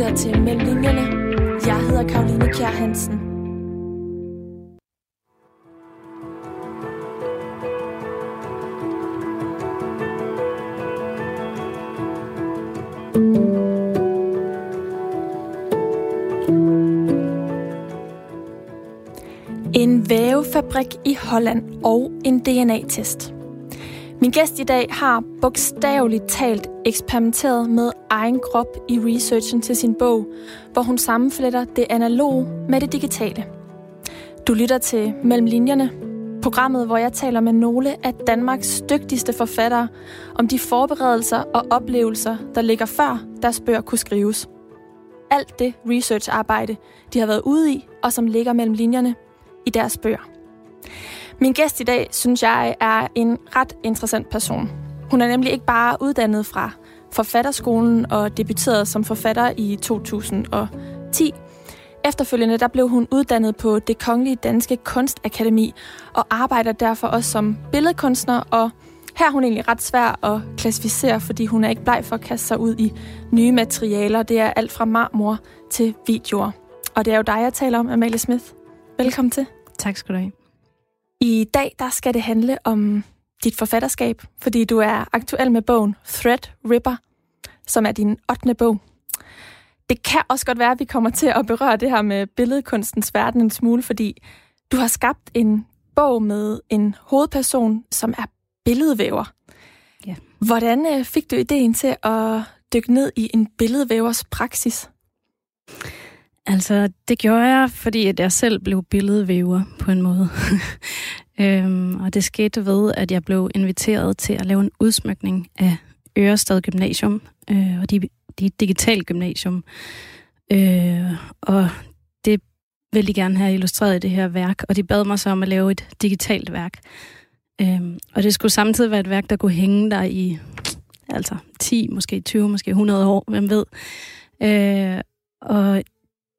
lytter til Mellemlinjerne. Jeg hedder Karoline Kjær Hansen. En vævefabrik i Holland og en DNA-test. Min gæst i dag har bogstaveligt talt eksperimenteret med egen krop i researchen til sin bog, hvor hun sammenfletter det analoge med det digitale. Du lytter til Mellem Linjerne, programmet, hvor jeg taler med nogle af Danmarks dygtigste forfattere om de forberedelser og oplevelser, der ligger før deres bøger kunne skrives. Alt det researcharbejde, de har været ude i, og som ligger mellem linjerne i deres bøger. Min gæst i dag, synes jeg, er en ret interessant person. Hun er nemlig ikke bare uddannet fra forfatterskolen og debuteret som forfatter i 2010. Efterfølgende der blev hun uddannet på det Kongelige Danske Kunstakademi og arbejder derfor også som billedkunstner, og her er hun egentlig ret svær at klassificere, fordi hun er ikke bleg for at kaste sig ud i nye materialer. Det er alt fra marmor til videoer. Og det er jo dig, jeg taler om, Amalie Smith. Velkommen til. Tak skal du have. I dag der skal det handle om dit forfatterskab, fordi du er aktuel med bogen Threadripper, som er din 8. bog. Det kan også godt være, at vi kommer til at berøre det her med billedkunstens verden en smule, fordi du har skabt en bog med en hovedperson, som er billedvæver. Ja. Hvordan øh, fik du ideen til at dykke ned i en billedvævers praksis? Altså, det gjorde jeg, fordi at jeg selv blev billedvæver på en måde. øhm, og det skete ved, at jeg blev inviteret til at lave en udsmykning af Ørestad Gymnasium, øh, og de, de digital gymnasium. Øh, og det ville de gerne have illustreret i det her værk, og de bad mig så om at lave et digitalt værk. Øh, og det skulle samtidig være et værk, der kunne hænge der i altså 10, måske 20, måske 100 år, hvem ved. Øh, og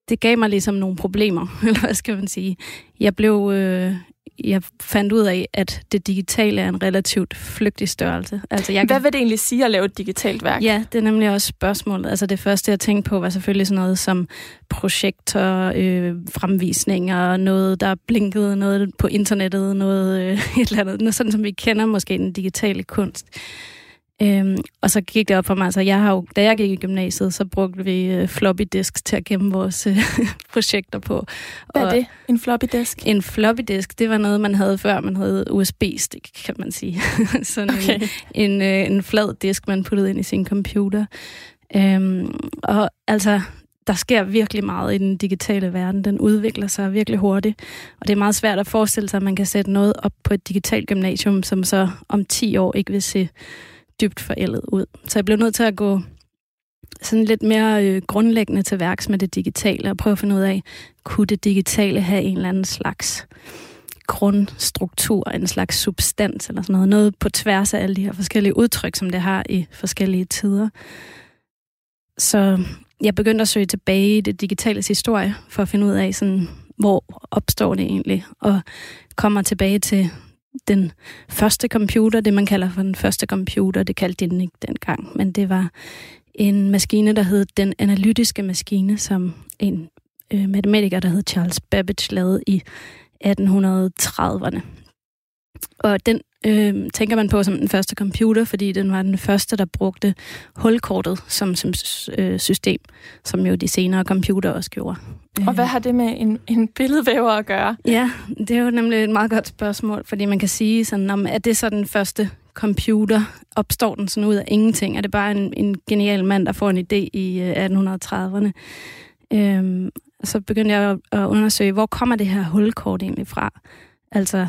det gav mig ligesom nogle problemer, eller hvad skal man sige. Jeg blev, øh, jeg fandt ud af, at det digitale er en relativt flygtig størrelse. Altså, jeg Hvad vil det egentlig sige at lave et digitalt værk? Ja, det er nemlig også spørgsmålet. Altså det første, jeg tænkte på, var selvfølgelig sådan noget som projektor, øh, fremvisninger, noget, der blinkede, noget på internettet, noget øh, et eller andet, noget sådan som vi kender måske den digitale kunst. Øhm, og så gik det op for mig, altså jeg har jo, da jeg gik i gymnasiet, så brugte vi øh, floppy disks til at gemme vores øh, projekter på. Hvad er og det? En floppy disk? En floppy disk, det var noget, man havde før, man havde USB-stik, kan man sige. Sådan Okay. en, en, øh, en flad disk, man puttede ind i sin computer. Øhm, og altså, der sker virkelig meget i den digitale verden. Den udvikler sig virkelig hurtigt. Og det er meget svært at forestille sig, at man kan sætte noget op på et digitalt gymnasium, som så om 10 år ikke vil se dybt forældet ud. Så jeg blev nødt til at gå sådan lidt mere øh, grundlæggende til værks med det digitale og prøve at finde ud af, kunne det digitale have en eller anden slags grundstruktur, en slags substans eller sådan noget, noget på tværs af alle de her forskellige udtryk, som det har i forskellige tider. Så jeg begyndte at søge tilbage i det digitales historie, for at finde ud af, sådan, hvor opstår det egentlig, og kommer tilbage til den første computer, det man kalder for den første computer, det kaldte de den ikke dengang, men det var en maskine, der hed den analytiske maskine, som en øh, matematiker, der hed Charles Babbage, lavede i 1830'erne. Og den øh, tænker man på som den første computer, fordi den var den første, der brugte hulkortet som, som øh, system, som jo de senere computer også gjorde. Og hvad har det med en, en billedvæver at gøre? Ja, det er jo nemlig et meget godt spørgsmål, fordi man kan sige sådan, om er det så den første computer? Opstår den sådan ud af ingenting? Er det bare en, en genial mand, der får en idé i øh, 1830'erne? Øhm, så begyndte jeg at, at undersøge, hvor kommer det her hulkort egentlig fra? Altså,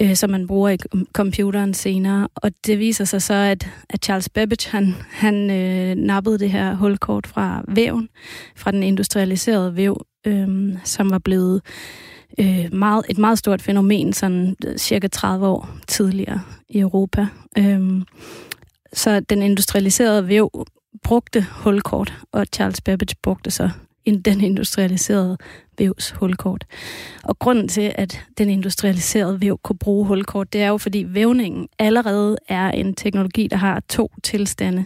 øh, som man bruger i computeren senere. Og det viser sig så, at, at Charles Babbage, han, han øh, nappede det her hulkort fra væven, fra den industrialiserede væv, øh, som var blevet øh, meget, et meget stort fænomen, sådan øh, cirka 30 år tidligere i Europa. Øh, så den industrialiserede væv brugte hulkort, og Charles Babbage brugte så den industrialiserede vævs hulkort. Og grunden til, at den industrialiserede væv kunne bruge hulkort, det er jo, fordi vævningen allerede er en teknologi, der har to tilstande.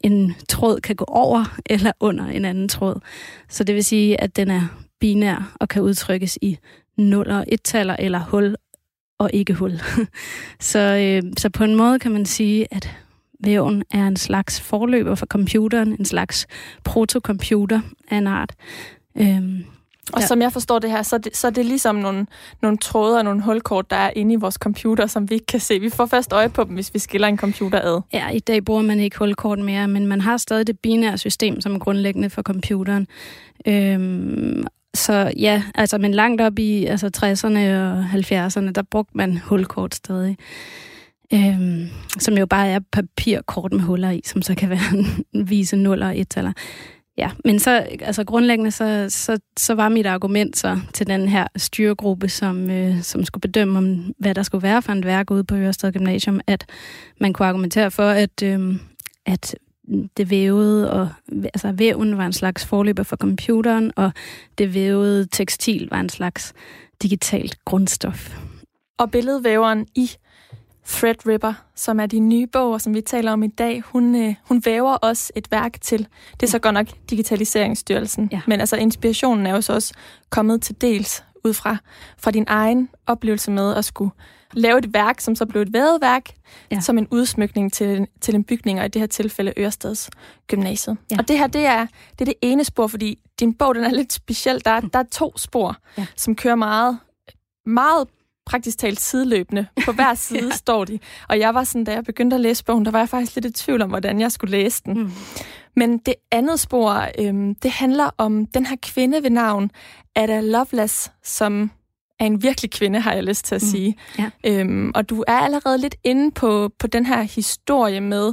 en tråd kan gå over eller under en anden tråd. Så det vil sige, at den er binær og kan udtrykkes i nuller og 1-taller eller hul og ikke hul. så, øh, så på en måde kan man sige, at væven er en slags forløber for computeren, en slags protocomputer af en art. Øhm, og ja. som jeg forstår det her, så er det, så er det ligesom nogle, nogle tråde og nogle hulkort, der er inde i vores computer, som vi ikke kan se. Vi får først øje på dem, hvis vi skiller en computer ad. Ja, i dag bruger man ikke hulkort mere, men man har stadig det binære system, som er grundlæggende for computeren. Øhm, så ja, altså, men langt op i altså 60'erne og 70'erne, der brugte man hulkort stadig. Øhm, som jo bare er papirkort med huller i, som så kan være en vise nuller og et eller Ja, men så altså grundlæggende så, så, så var mit argument så til den her styregruppe, som, øh, som skulle bedømme, om, hvad der skulle være for en værk ude på Ørsted Gymnasium, at man kunne argumentere for, at, øh, at det vævede, og altså væven var en slags forløber for computeren, og det vævede tekstil var en slags digitalt grundstof. Og billedvæveren i Threadripper, som er de nye bog, som vi taler om i dag, hun, øh, hun væver også et værk til. Det er så godt nok Digitaliseringsstyrelsen. Ja. Men altså inspirationen er jo så også kommet til dels ud fra, fra din egen oplevelse med at skulle lave et værk, som så blev et værk, ja. som en udsmykning til, til en bygning, og i det her tilfælde Ørestads Gymnasiet. Ja. Og det her, det er, det er det ene spor, fordi din bog, den er lidt speciel. Der, der er to spor, ja. som kører meget, meget praktisk talt sideløbende. På hver side ja. står de. Og jeg var sådan, da jeg begyndte at læse bogen, der var jeg faktisk lidt i tvivl om, hvordan jeg skulle læse den. Mm. Men det andet spor, øhm, det handler om den her kvinde ved navn Ada Lovelace, som er en virkelig kvinde, har jeg lyst til at mm. sige. Ja. Øhm, og du er allerede lidt inde på, på den her historie med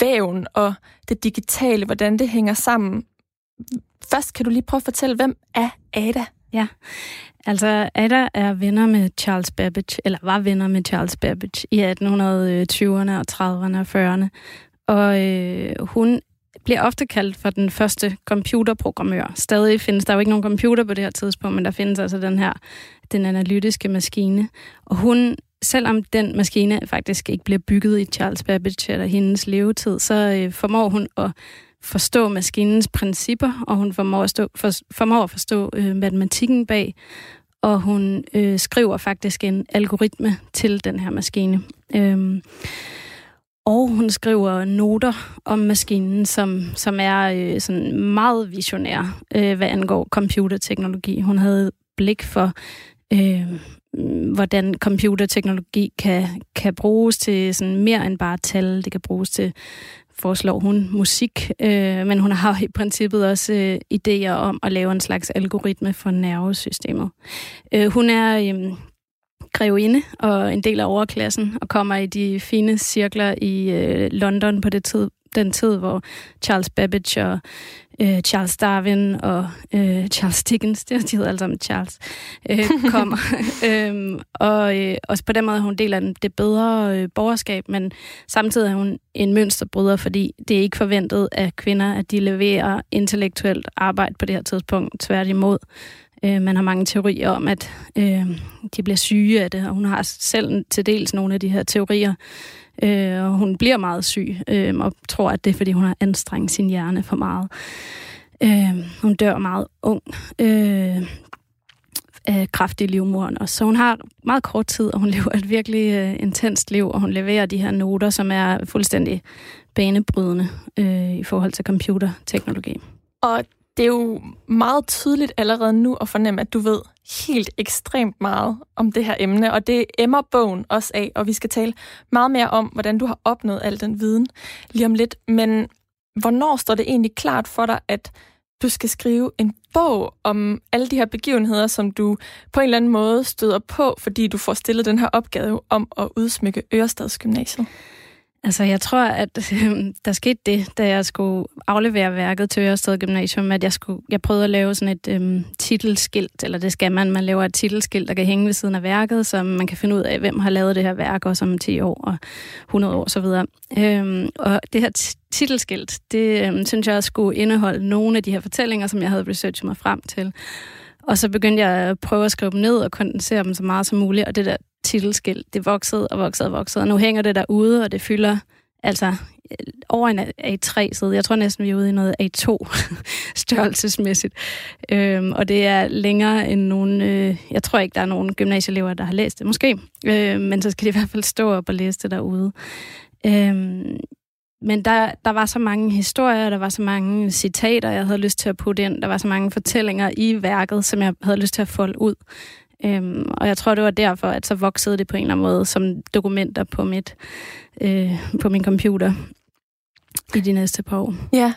væven og det digitale, hvordan det hænger sammen. Først kan du lige prøve at fortælle, hvem er Ada? Ja, altså Ada er venner med Charles Babbage, eller var venner med Charles Babbage i 1820'erne og 30'erne og 40'erne. Og øh, hun bliver ofte kaldt for den første computerprogrammør. Stadig findes der jo ikke nogen computer på det her tidspunkt, men der findes altså den her, den analytiske maskine. Og hun, selvom den maskine faktisk ikke bliver bygget i Charles Babbage eller hendes levetid, så øh, formår hun at forstå maskinens principper, og hun formår at, stå, for, formår at forstå øh, matematikken bag, og hun øh, skriver faktisk en algoritme til den her maskine. Øhm, og hun skriver noter om maskinen, som, som er øh, sådan meget visionær, øh, hvad angår computerteknologi. Hun havde blik for, øh, hvordan computerteknologi kan, kan bruges til sådan mere end bare tal. Det kan bruges til foreslår hun musik, øh, men hun har i princippet også øh, idéer om at lave en slags algoritme for nervesystemet. Øh, hun er øh, grevinde og en del af overklassen, og kommer i de fine cirkler i øh, London på det tid, den tid, hvor Charles Babbage og øh, Charles Darwin og øh, Charles Dickens, det de hedder alle sammen Charles, øh, kommer. øhm, og øh, også på den måde er hun del af det bedre øh, borgerskab, men samtidig er hun en mønsterbryder, fordi det er ikke forventet af kvinder, at de leverer intellektuelt arbejde på det her tidspunkt. Tværtimod. Øh, man har mange teorier om, at øh, de bliver syge af det, og hun har selv til dels nogle af de her teorier. Øh, og hun bliver meget syg, øh, og tror, at det er, fordi hun har anstrengt sin hjerne for meget. Øh, hun dør meget ung. Øh, af kraft i livmoren. Og Så hun har meget kort tid, og hun lever et virkelig øh, intenst liv, og hun leverer de her noter, som er fuldstændig banebrydende øh, i forhold til computerteknologi. Og det er jo meget tydeligt allerede nu at fornemme, at du ved helt ekstremt meget om det her emne, og det emmer bogen også af, og vi skal tale meget mere om, hvordan du har opnået al den viden lige om lidt. Men hvornår står det egentlig klart for dig, at du skal skrive en bog om alle de her begivenheder, som du på en eller anden måde støder på, fordi du får stillet den her opgave om at udsmykke Ørestads Gymnasiet? Altså, jeg tror, at øh, der skete det, da jeg skulle aflevere værket til Ørsted Gymnasium, at jeg, skulle, jeg prøvede at lave sådan et øh, titelskilt, eller det skal man, man laver et titelskilt, der kan hænge ved siden af værket, så man kan finde ud af, hvem har lavet det her værk, også om 10 år og 100 år osv. Øh, og det her titelskilt, det øh, synes jeg skulle indeholde nogle af de her fortællinger, som jeg havde researchet mig frem til. Og så begyndte jeg at prøve at skrive dem ned og kondensere dem så meget som muligt, og det der titelskilt, det voksede og voksede og voksede, og nu hænger det derude, og det fylder altså over en A3-side. Jeg tror næsten, vi er ude i noget A2 størrelsesmæssigt. Øhm, og det er længere end nogen... Øh, jeg tror ikke, der er nogen gymnasieelever, der har læst det. Måske. Øh, men så skal de i hvert fald stå op og læse det derude. Øhm, men der, der var så mange historier, der var så mange citater, jeg havde lyst til at putte ind. Der var så mange fortællinger i værket, som jeg havde lyst til at folde ud. Øhm, og jeg tror, det var derfor, at så voksede det på en eller anden måde som dokumenter på, mit, øh, på min computer i de næste par år. Ja.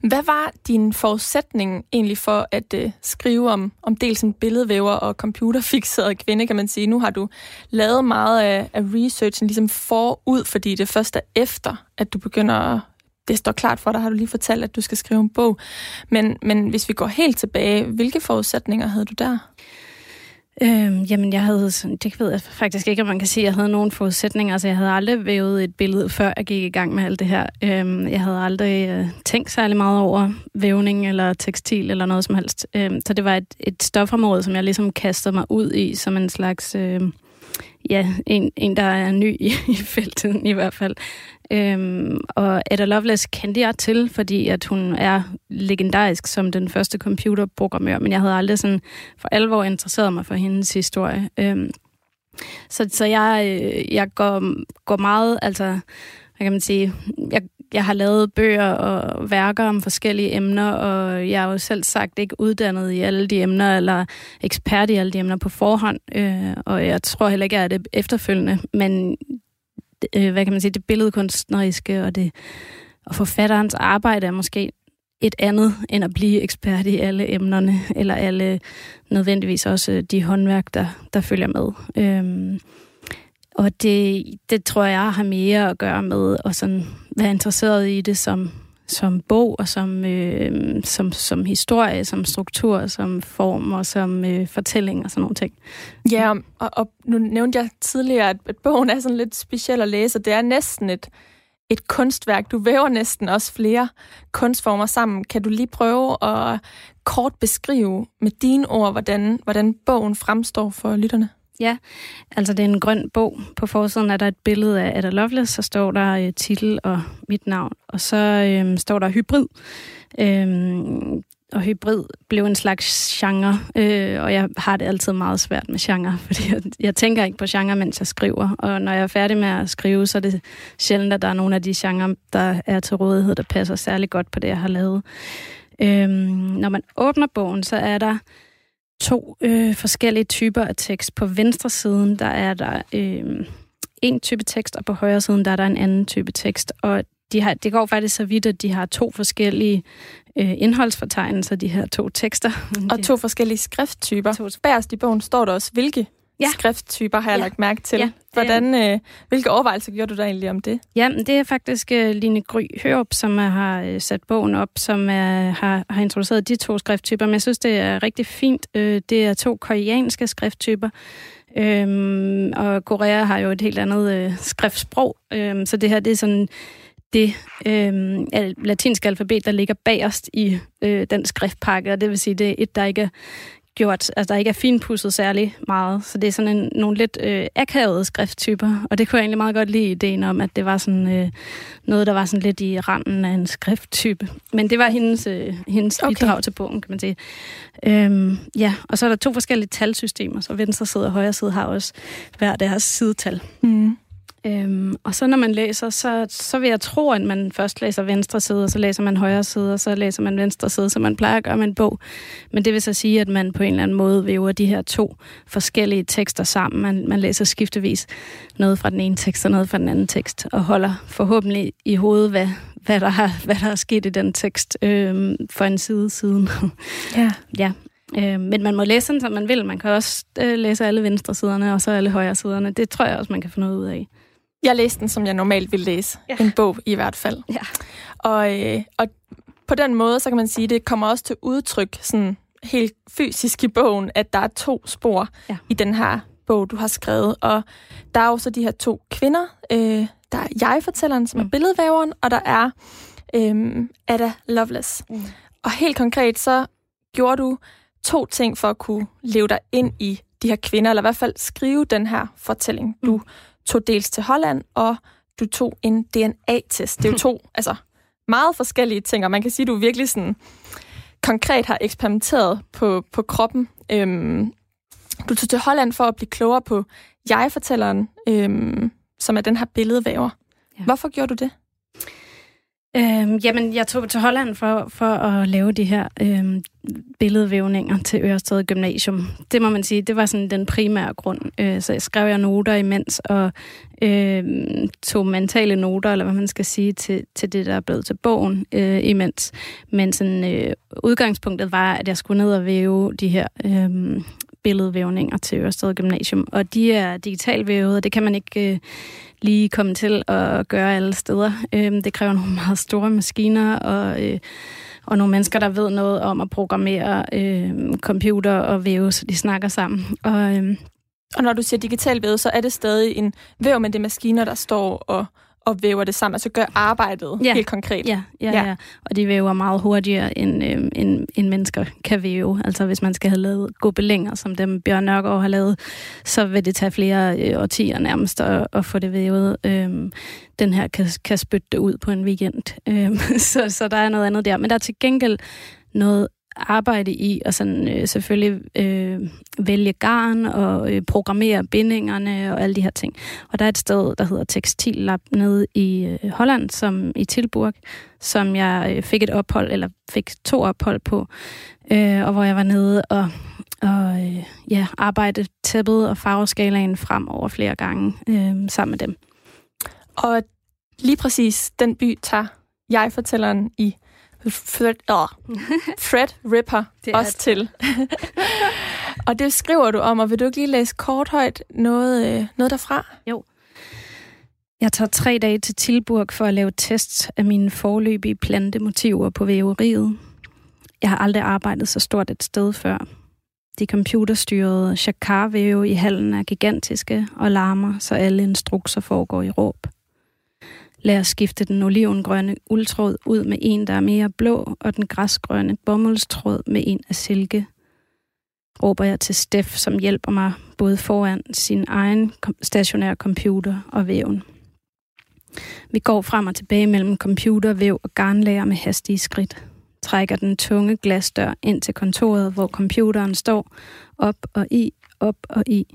Hvad var din forudsætning egentlig for at øh, skrive om, om dels en billedvæver og computerfixeret kvinde, kan man sige? Nu har du lavet meget af, af researchen ligesom forud, fordi det først er efter, at du begynder at det står klart for dig, har du lige fortalt, at du skal skrive en bog. Men, men hvis vi går helt tilbage, hvilke forudsætninger havde du der? Øhm, jamen, jeg havde, det ved jeg faktisk ikke, om man kan sige, at jeg havde nogen forudsætninger. Altså, jeg havde aldrig vævet et billede, før jeg gik i gang med alt det her. Øhm, jeg havde aldrig øh, tænkt særlig meget over vævning eller tekstil eller noget som helst. Øhm, så det var et, et stofområde, som jeg ligesom kastede mig ud i som en slags... Øh, ja, en, en, der er ny i, i feltet i hvert fald. Øhm, og Ada Lovelace kendte jeg til, fordi at hun er legendarisk som den første computerprogrammør, men jeg havde aldrig sådan for alvor interesseret mig for hendes historie. Øhm, så, så jeg, øh, jeg går, går meget, altså, hvad kan man sige, jeg, jeg har lavet bøger og værker om forskellige emner, og jeg er jo selv sagt ikke uddannet i alle de emner, eller ekspert i alle de emner på forhånd, øh, og jeg tror heller ikke, jeg er det efterfølgende, men øh, hvad kan man sige, det billedkunstneriske og, det, og forfatterens arbejde er måske et andet end at blive ekspert i alle emnerne, eller alle nødvendigvis også øh, de håndværk, der, der følger med. Øhm, og det, det tror jeg har mere at gøre med at sådan være interesseret i det som, som bog og som, øh, som, som historie, som struktur, som form og som øh, fortælling og sådan nogle ting. Ja, og, og nu nævnte jeg tidligere, at, at bogen er sådan lidt speciel at læse, og det er næsten et, et kunstværk. Du væver næsten også flere kunstformer sammen. Kan du lige prøve at kort beskrive med dine ord, hvordan, hvordan bogen fremstår for lytterne? Ja, altså det er en grøn bog. På forsiden er der et billede af Ada Lovelace, så står der øh, titel og mit navn. Og så øh, står der hybrid. Øh, og hybrid blev en slags genre, øh, og jeg har det altid meget svært med genre, fordi jeg, jeg tænker ikke på genre, mens jeg skriver. Og når jeg er færdig med at skrive, så er det sjældent, at der er nogle af de genre, der er til rådighed, der passer særlig godt på det, jeg har lavet. Øh, når man åbner bogen, så er der to øh, forskellige typer af tekst. På venstre siden, der er der øh, en type tekst, og på højre siden, der er der en anden type tekst. Og de har, det går faktisk så vidt, at de har to forskellige øh, indholdsfortegnelser, de her to tekster. Og to forskellige skrifttyper. To... Bærst i bogen står der også, hvilke ja. skrifttyper har jeg ja. lagt mærke til. Ja, Hvordan, øh, hvilke overvejelser gjorde du der egentlig om det? Ja, det er faktisk uh, Line Gry Hørup, som er, har uh, sat bogen op, som er, har, har introduceret de to skrifttyper. Men jeg synes, det er rigtig fint. Uh, det er to koreanske skrifttyper. Øhm, og Korea har jo et helt andet øh, skriftsprog, øhm, så det her det er sådan det øh, latinske alfabet, der ligger bagerst i øh, den skriftpakke, og det vil sige, det er et, der ikke er gjort, altså der ikke er finpudset særlig meget, så det er sådan en, nogle lidt øh, akavede skrifttyper, og det kunne jeg egentlig meget godt lide ideen om, at det var sådan øh, noget, der var sådan lidt i randen af en skrifttype. Men det var hendes, øh, hendes okay. bidrag til bogen, kan man sige. Øhm, ja, og så er der to forskellige talsystemer, så venstre side og højre side har også hver deres sidetal. Mm. Øhm, og så når man læser, så, så vil jeg tro, at man først læser venstre side, og så læser man højre side, og så læser man venstre side, som man plejer at gøre med en bog. Men det vil så sige, at man på en eller anden måde væver de her to forskellige tekster sammen. Man, man læser skiftevis noget fra den ene tekst og noget fra den anden tekst, og holder forhåbentlig i hovedet, hvad, hvad, der, har, hvad der er sket i den tekst øhm, for en side siden. Ja. ja. Øh, men man må læse den, som man vil. Man kan også øh, læse alle venstre siderne, og så alle højre siderne. Det tror jeg også, man kan få noget ud af. Jeg læste den, som jeg normalt vil læse. Ja. En bog i hvert fald. Ja. Og, øh, og på den måde, så kan man sige, det kommer også til udtryk sådan helt fysisk i bogen, at der er to spor ja. i den her bog, du har skrevet. Og der er jo så de her to kvinder. Øh, der er jeg-fortælleren, som mm. er billedvæveren, og der er øh, Ada Lovelace. Mm. Og helt konkret, så gjorde du to ting for at kunne leve dig ind i de her kvinder, eller i hvert fald skrive den her fortælling. Du mm tog dels til Holland og du tog en DNA-test. Det er jo to altså, meget forskellige ting, og man kan sige, at du virkelig sådan konkret har eksperimenteret på, på kroppen. Øhm, du tog til Holland for at blive klogere på jeg-fortælleren, øhm, som er den her billedvæver. Ja. Hvorfor gjorde du det? Øhm, jamen, jeg tog til Holland for, for at lave de her øhm, billedvævninger til Ørsted Gymnasium. Det må man sige, det var sådan den primære grund. Øh, så jeg skrev jeg noter imens, og øh, tog mentale noter, eller hvad man skal sige, til, til det, der er blevet til bogen øh, imens. Men sådan, øh, udgangspunktet var, at jeg skulle ned og væve de her øh, billedvævninger til Ørsted Gymnasium. Og de er digitalt vævet, og det kan man ikke... Øh, lige komme til at gøre alle steder. Øh, det kræver nogle meget store maskiner og, øh, og nogle mennesker, der ved noget om at programmere øh, computer og væve, så de snakker sammen. Og, øh, og når du siger digital væv, så er det stadig en væv, men det er maskiner, der står og og væver det sammen, altså gør arbejdet ja. helt konkret. Ja, ja, ja, ja. Og de væver meget hurtigere, end, øh, end, end mennesker kan væve. Altså hvis man skal have lavet gobelænger, som dem Bjørn Nørgaard har lavet, så vil det tage flere øh, årtier nærmest at, at få det vævet. Øh, den her kan, kan spytte det ud på en weekend. Øh, så, så der er noget andet der. Men der er til gengæld noget arbejde i at sådan, øh, selvfølgelig øh, vælge garn og øh, programmere bindingerne og alle de her ting. Og der er et sted, der hedder Tekstillab nede i øh, Holland, som i Tilburg, som jeg øh, fik et ophold, eller fik to ophold på, øh, og hvor jeg var nede og og øh, ja, arbejde tæppet og farveskalaen frem over flere gange øh, sammen med dem. Og lige præcis den by tager jeg fortælleren i Fred, oh, Fred Ripper det også det. til. og det skriver du om, og vil du ikke lige læse kort højt noget, øh, noget derfra? Jo. Jeg tager tre dage til Tilburg for at lave tests af mine forløbige plantemotiver på væveriet. Jeg har aldrig arbejdet så stort et sted før. De computerstyrede chakar i hallen er gigantiske og larmer, så alle instrukser foregår i råb. Lad os skifte den olivengrønne uldtråd ud med en, der er mere blå, og den græsgrønne bomuldstråd med en af silke. Råber jeg til Steff, som hjælper mig både foran sin egen stationære computer og væven. Vi går frem og tilbage mellem computer, væv og garnlager med hastige skridt. Trækker den tunge glasdør ind til kontoret, hvor computeren står, op og i, op og i.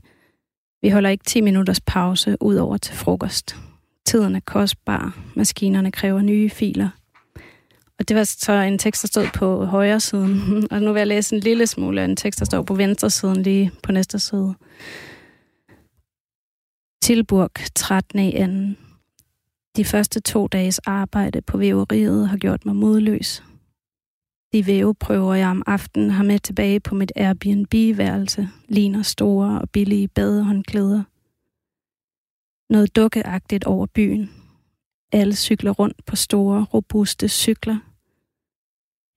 Vi holder ikke 10 minutters pause ud over til frokost. Tiden er kostbar. Maskinerne kræver nye filer. Og det var så en tekst, der stod på højre siden. Og nu vil jeg læse en lille smule af en tekst, der står på venstre siden, lige på næste side. Tilburg 13. i anden. De første to dages arbejde på væveriet har gjort mig modløs. De væveprøver, jeg om aftenen har med tilbage på mit Airbnb-værelse, ligner store og billige badehåndklæder. Noget dukkeagtigt over byen. Alle cykler rundt på store, robuste cykler.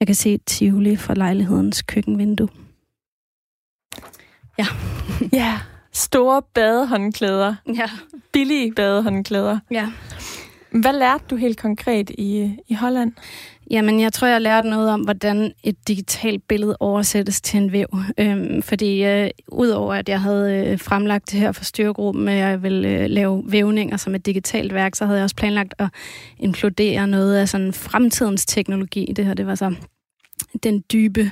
Jeg kan se et tivoli fra lejlighedens køkkenvindue. Ja. ja, store badehåndklæder. Ja. Billige badehåndklæder. Ja. Hvad lærte du helt konkret i, i Holland? Jamen, jeg tror, jeg lærte noget om, hvordan et digitalt billede oversættes til en væv. Øhm, fordi øh, udover at jeg havde øh, fremlagt det her for styregruppen, at jeg ville øh, lave vævninger som et digitalt værk, så havde jeg også planlagt at inkludere noget af sådan fremtidens teknologi. Det her, det var så den dybe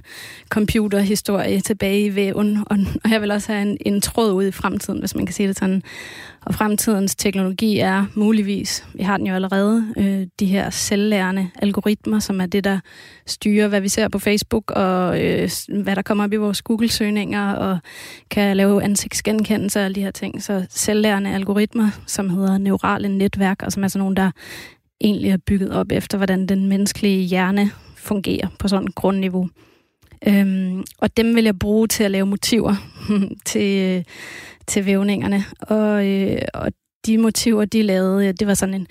computerhistorie tilbage i væven, og, og jeg vil også have en, en tråd ud i fremtiden, hvis man kan sige det sådan. Og fremtidens teknologi er muligvis, vi har den jo allerede, øh, de her selvlærende algoritmer, som er det, der styrer, hvad vi ser på Facebook, og øh, hvad der kommer op i vores Google-søgninger, og kan lave ansigtsgenkendelse og alle de her ting. Så selvlærende algoritmer, som hedder neurale netværk, og som er sådan nogle, der egentlig er bygget op efter, hvordan den menneskelige hjerne fungerer på sådan et grundniveau. Øhm, og dem vil jeg bruge til at lave motiver til, øh, til vævningerne. Og, øh, og de motiver, de lavede, det var sådan en,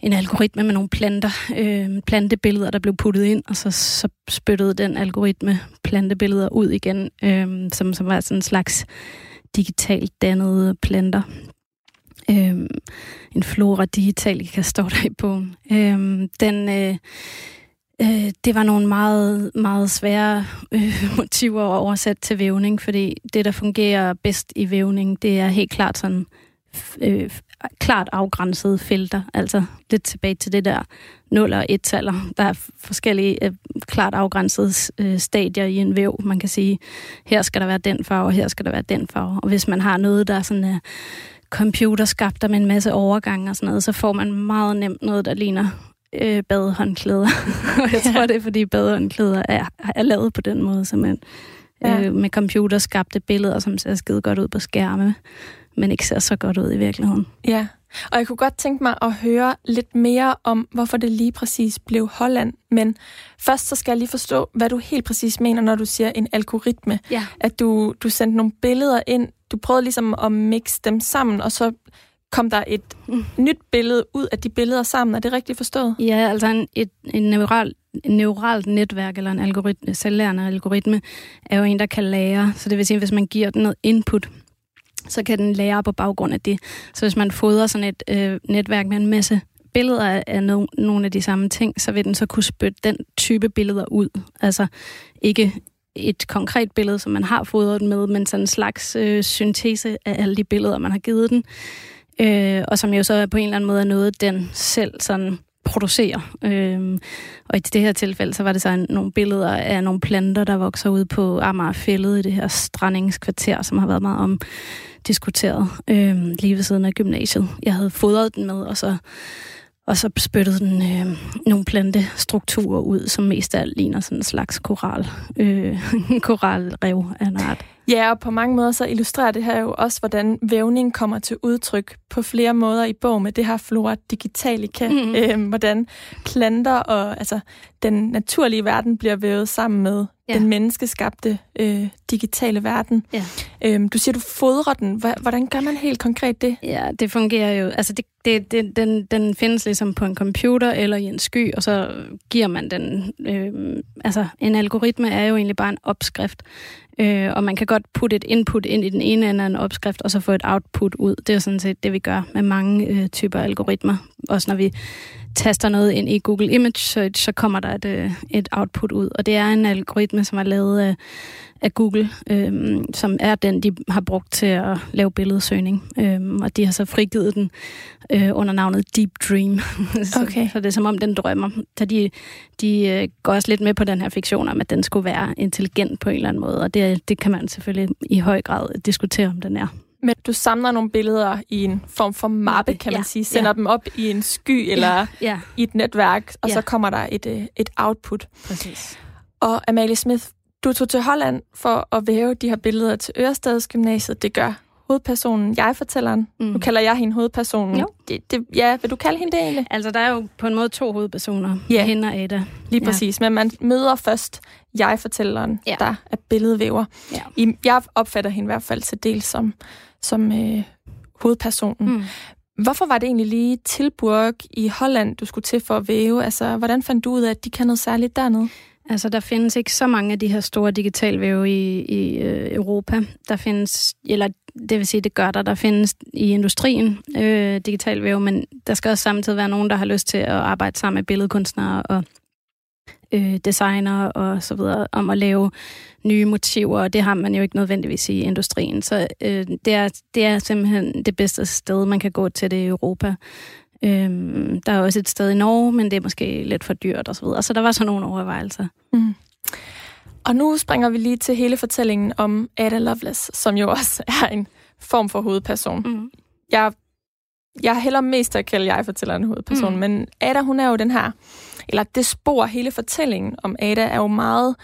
en algoritme med nogle planter, øh, plantebilleder, der blev puttet ind, og så, så spyttede den algoritme plantebilleder ud igen, øh, som, som var sådan en slags digitalt dannede planter. Øh, en flora digital, kan stå der i bogen. Øh, den... Øh, Øh, det var nogle meget, meget svære øh, motiver at oversætte til vævning, fordi det, der fungerer bedst i vævning, det er helt klart sådan øh, klart afgrænsede felter, altså lidt tilbage til det der 0 og 1-taller. Der er forskellige øh, klart afgrænsede øh, stadier i en væv. Man kan sige, her skal der være den farve, og her skal der være den farve. Og hvis man har noget, der er sådan øh, computerskabt med en masse overgange og sådan noget, så får man meget nemt noget, der ligner øh, badehåndklæder. og jeg tror, det er, fordi badehåndklæder er, er lavet på den måde, simpelthen. Ja. Øh, med computerskabte billeder, som ser skide godt ud på skærme, men ikke ser så godt ud i virkeligheden. Ja, og jeg kunne godt tænke mig at høre lidt mere om, hvorfor det lige præcis blev Holland. Men først så skal jeg lige forstå, hvad du helt præcis mener, når du siger en algoritme. Ja. At du, du sendte nogle billeder ind, du prøvede ligesom at mixe dem sammen, og så kom der et mm. nyt billede ud af de billeder sammen. Er det rigtigt forstået? Ja, altså en, et, en neural, en neuralt netværk eller en algoritme, selvlærende algoritme, er jo en, der kan lære. Så det vil sige, hvis man giver den noget input, så kan den lære på baggrund af det. Så hvis man fodrer sådan et øh, netværk med en masse billeder af no, nogle af de samme ting, så vil den så kunne spytte den type billeder ud. Altså ikke et konkret billede, som man har fodret den med, men sådan en slags øh, syntese af alle de billeder, man har givet den. Øh, og som jo så på en eller anden måde er noget, den selv sådan producerer. Øh, og i det her tilfælde, så var det så en, nogle billeder af nogle planter, der vokser ud på Amagerfældet i det her strandingskvarter, som har været meget om diskuteret øh, lige ved siden af gymnasiet. Jeg havde fodret den med, og så og så spyttede den øh, nogle plantestrukturer ud, som mest af alt ligner sådan en slags koral, øh, koralrev af en art. Ja, og på mange måder så illustrerer det her jo også, hvordan vævning kommer til udtryk på flere måder i bog med det her flora digitalica. Mm. Øhm, hvordan planter og altså, den naturlige verden bliver vævet sammen med ja. den menneskeskabte øh, digitale verden. Ja. Øhm, du siger, du fodrer den. Hvordan gør man helt konkret det? Ja, det fungerer jo. Altså, det, det, det, den, den findes ligesom på en computer eller i en sky, og så giver man den... Øh, altså, en algoritme er jo egentlig bare en opskrift Øh, og man kan godt putte et input ind i den ene ende af en opskrift, og så få et output ud. Det er sådan set det, vi gør med mange øh, typer algoritmer. Også når vi taster noget ind i Google Image Search, så kommer der et, øh, et output ud. Og det er en algoritme, som er lavet af, af Google, øh, som er den, de har brugt til at lave billedsøgning. Øh, og de har så frigivet den øh, under navnet Deep Dream. så, okay. så det er som om, den drømmer. Så de, de øh, går også lidt med på den her fiktion om, at den skulle være intelligent på en eller anden måde. Og det, det kan man selvfølgelig i høj grad diskutere, om den er. Men du samler nogle billeder i en form for mappe, kan man ja, sige. Sender ja. dem op i en sky eller ja, ja. i et netværk, og ja. så kommer der et, øh, et output. Præcis. Og Amalie Smith, du tog til Holland for at væve de her billeder til Ørestads Gymnasiet. Det gør hovedpersonen, jeg-fortælleren. Mm. Nu kalder jeg hende hovedpersonen. Jo. Det, det, ja, vil du kalde hende det egentlig? Altså, der er jo på en måde to hovedpersoner. Ja. Hende og Ada. Lige ja. præcis. Men man møder først jeg-fortælleren, ja. der er billedvæver. Ja. I, jeg opfatter hende i hvert fald til del som, som øh, hovedpersonen. Mm. Hvorfor var det egentlig lige Tilburg i Holland, du skulle til for at væve? Altså, hvordan fandt du ud af, at de kan noget særligt dernede? Altså, der findes ikke så mange af de her store digitalvæve i, i øh, Europa. Der findes, eller det vil sige, det gør der, der findes i industrien øh, digitalvæve, men der skal også samtidig være nogen, der har lyst til at arbejde sammen med billedkunstnere og øh, designer og så videre, om at lave nye motiver, og det har man jo ikke nødvendigvis i industrien. Så øh, det, er, det er simpelthen det bedste sted, man kan gå til det i Europa. Øhm, der er også et sted i Norge, men det er måske lidt for dyrt og så videre. Så der var så nogle overvejelser. Mm. Og nu springer vi lige til hele fortællingen om Ada Lovelace, som jo også er en form for hovedperson. Mm. Jeg, jeg hælder mest til at kalde jeg fortæller en hovedperson, mm. men Ada, hun er jo den her, eller det spor, hele fortællingen om Ada er jo meget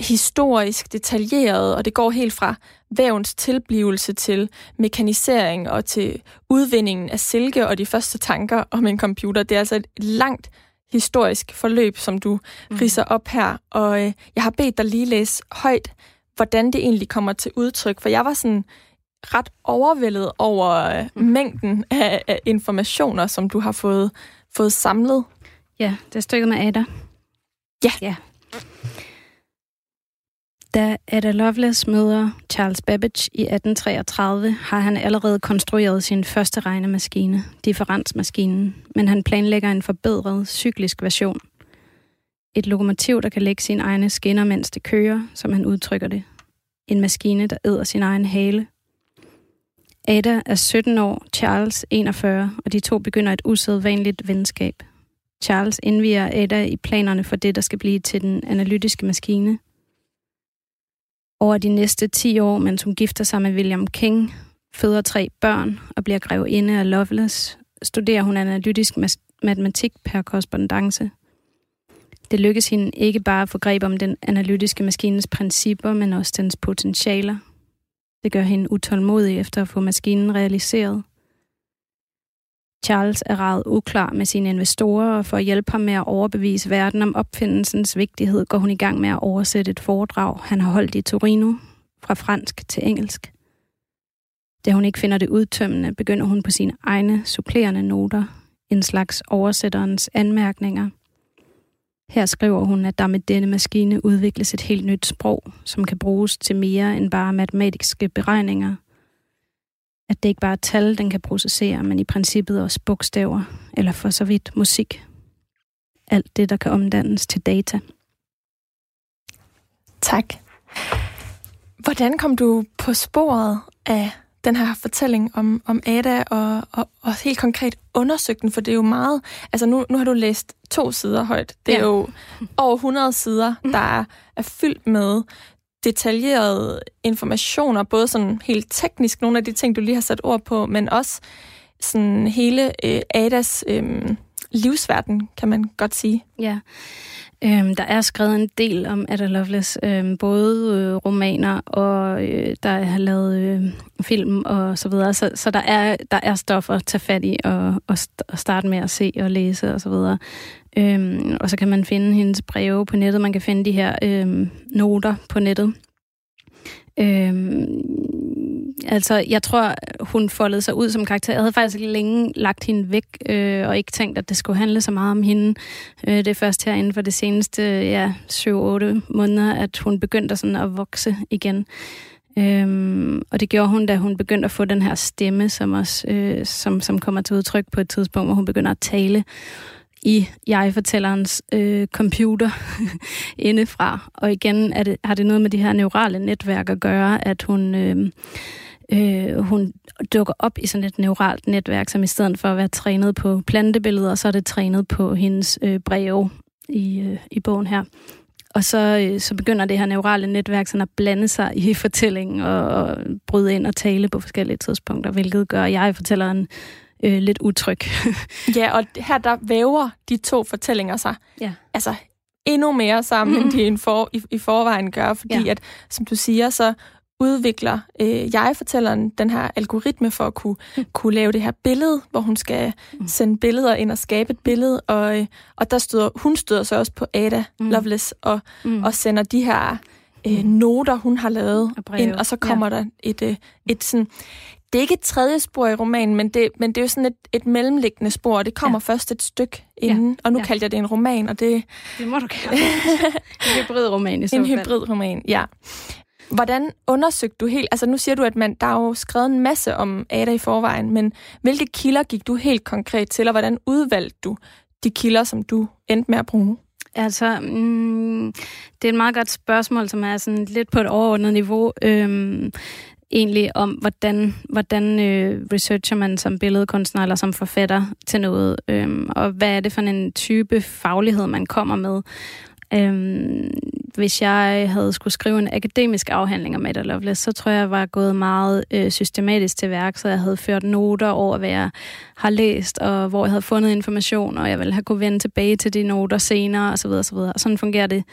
historisk detaljeret, og det går helt fra vævens tilblivelse til mekanisering og til udvindingen af silke og de første tanker om en computer. Det er altså et langt historisk forløb, som du mm. riser op her. Og øh, jeg har bedt dig lige læse højt, hvordan det egentlig kommer til udtryk, for jeg var sådan ret overvældet over øh, mm. mængden af, af informationer, som du har fået, fået samlet. Ja, det er stykket med Ada. Ja. ja. Da Ada Lovelace møder Charles Babbage i 1833, har han allerede konstrueret sin første regnemaskine, differensmaskinen, men han planlægger en forbedret cyklisk version. Et lokomotiv, der kan lægge sine egne skinner, mens det kører, som han udtrykker det. En maskine, der æder sin egen hale. Ada er 17 år, Charles 41, og de to begynder et usædvanligt venskab. Charles indviger Ada i planerne for det, der skal blive til den analytiske maskine. Over de næste 10 år, mens hun gifter sig med William King, føder tre børn og bliver grevinde af Lovelace, studerer hun analytisk matematik per korrespondence. Det lykkes hende ikke bare at få greb om den analytiske maskines principper, men også dens potentialer. Det gør hende utålmodig efter at få maskinen realiseret. Charles er ret uklar med sine investorer, og for at hjælpe ham med at overbevise verden om opfindelsens vigtighed, går hun i gang med at oversætte et foredrag, han har holdt i Torino, fra fransk til engelsk. Da hun ikke finder det udtømmende, begynder hun på sine egne supplerende noter, en slags oversætterens anmærkninger. Her skriver hun, at der med denne maskine udvikles et helt nyt sprog, som kan bruges til mere end bare matematiske beregninger. At det ikke bare er tal, den kan processere, men i princippet også bogstaver, eller for så vidt musik. Alt det, der kan omdannes til data. Tak. Hvordan kom du på sporet af den her fortælling om, om Ada, og, og, og helt konkret undersøgt den, for det er jo meget... Altså nu, nu har du læst to sider højt. Det er ja. jo over 100 sider, der er, er fyldt med detaljerede informationer, både sådan helt teknisk, nogle af de ting, du lige har sat ord på, men også sådan hele øh, Adas øh, livsverden, kan man godt sige. Ja. Øhm, der er skrevet en del om Ada Lovelace, øhm, både øh, romaner og øh, der er lavet øh, film og så videre. Så, så der, er, der er stoffer at tage fat i og, og, og starte med at se og læse og så videre. Øhm, og så kan man finde hendes breve på nettet. Man kan finde de her øhm, noter på nettet. Øhm, altså, jeg tror, hun foldede sig ud som karakter. Jeg havde faktisk længe lagt hende væk, øh, og ikke tænkt, at det skulle handle så meget om hende. Øh, det er først her inden for det seneste ja, 7-8 måneder, at hun begyndte sådan at vokse igen. Øhm, og det gjorde hun, da hun begyndte at få den her stemme, som, også, øh, som, som kommer til udtryk på et tidspunkt, hvor hun begynder at tale i jeg-fortællerens øh, computer indefra. Og igen er det, har det noget med de her neurale netværk at gøre, at hun, øh, øh, hun dukker op i sådan et neuralt netværk, som i stedet for at være trænet på plantebilleder, så er det trænet på hendes øh, breve i, øh, i bogen her. Og så, øh, så begynder det her neurale netværk sådan at blande sig i fortællingen og, og bryde ind og tale på forskellige tidspunkter, hvilket gør, jeg-fortælleren øh, lidt utryg. ja, og her der væver de to fortællinger sig. Ja. Altså endnu mere sammen, mm. end de for, i, i forvejen gør, fordi ja. at, som du siger, så udvikler øh, jeg-fortælleren den her algoritme for at kunne, mm. kunne lave det her billede, hvor hun skal mm. sende billeder ind og skabe et billede, og, øh, og der støder, hun støder så også på Ada mm. Lovelace og, mm. og sender de her øh, mm. noter, hun har lavet ind, og så kommer ja. der et, øh, et sådan det er ikke et tredje spor i romanen, men det, men det er jo sådan et, et mellemliggende spor, og det kommer ja. først et stykke inden. Ja. Og nu ja. kaldte jeg det en roman, og det... Det må du kalde En hybridroman i så En hybridroman, ja. Hvordan undersøgte du helt... Altså nu siger du, at man, der er jo skrevet en masse om Ada i forvejen, men hvilke kilder gik du helt konkret til, og hvordan udvalgte du de kilder, som du endte med at bruge? Altså, mm, det er et meget godt spørgsmål, som er sådan lidt på et overordnet niveau. Øhm, egentlig om, hvordan, hvordan øh, researcher man som billedkunstner eller som forfatter til noget, øhm, og hvad er det for en type faglighed, man kommer med. Øhm, hvis jeg havde skulle skrive en akademisk afhandling om Ada Lovelace, så tror jeg, jeg var gået meget øh, systematisk til værk, så jeg havde ført noter over, hvad jeg har læst, og hvor jeg havde fundet information, og jeg ville have kunne vende tilbage til de noter senere, osv. osv. Og sådan fungerer det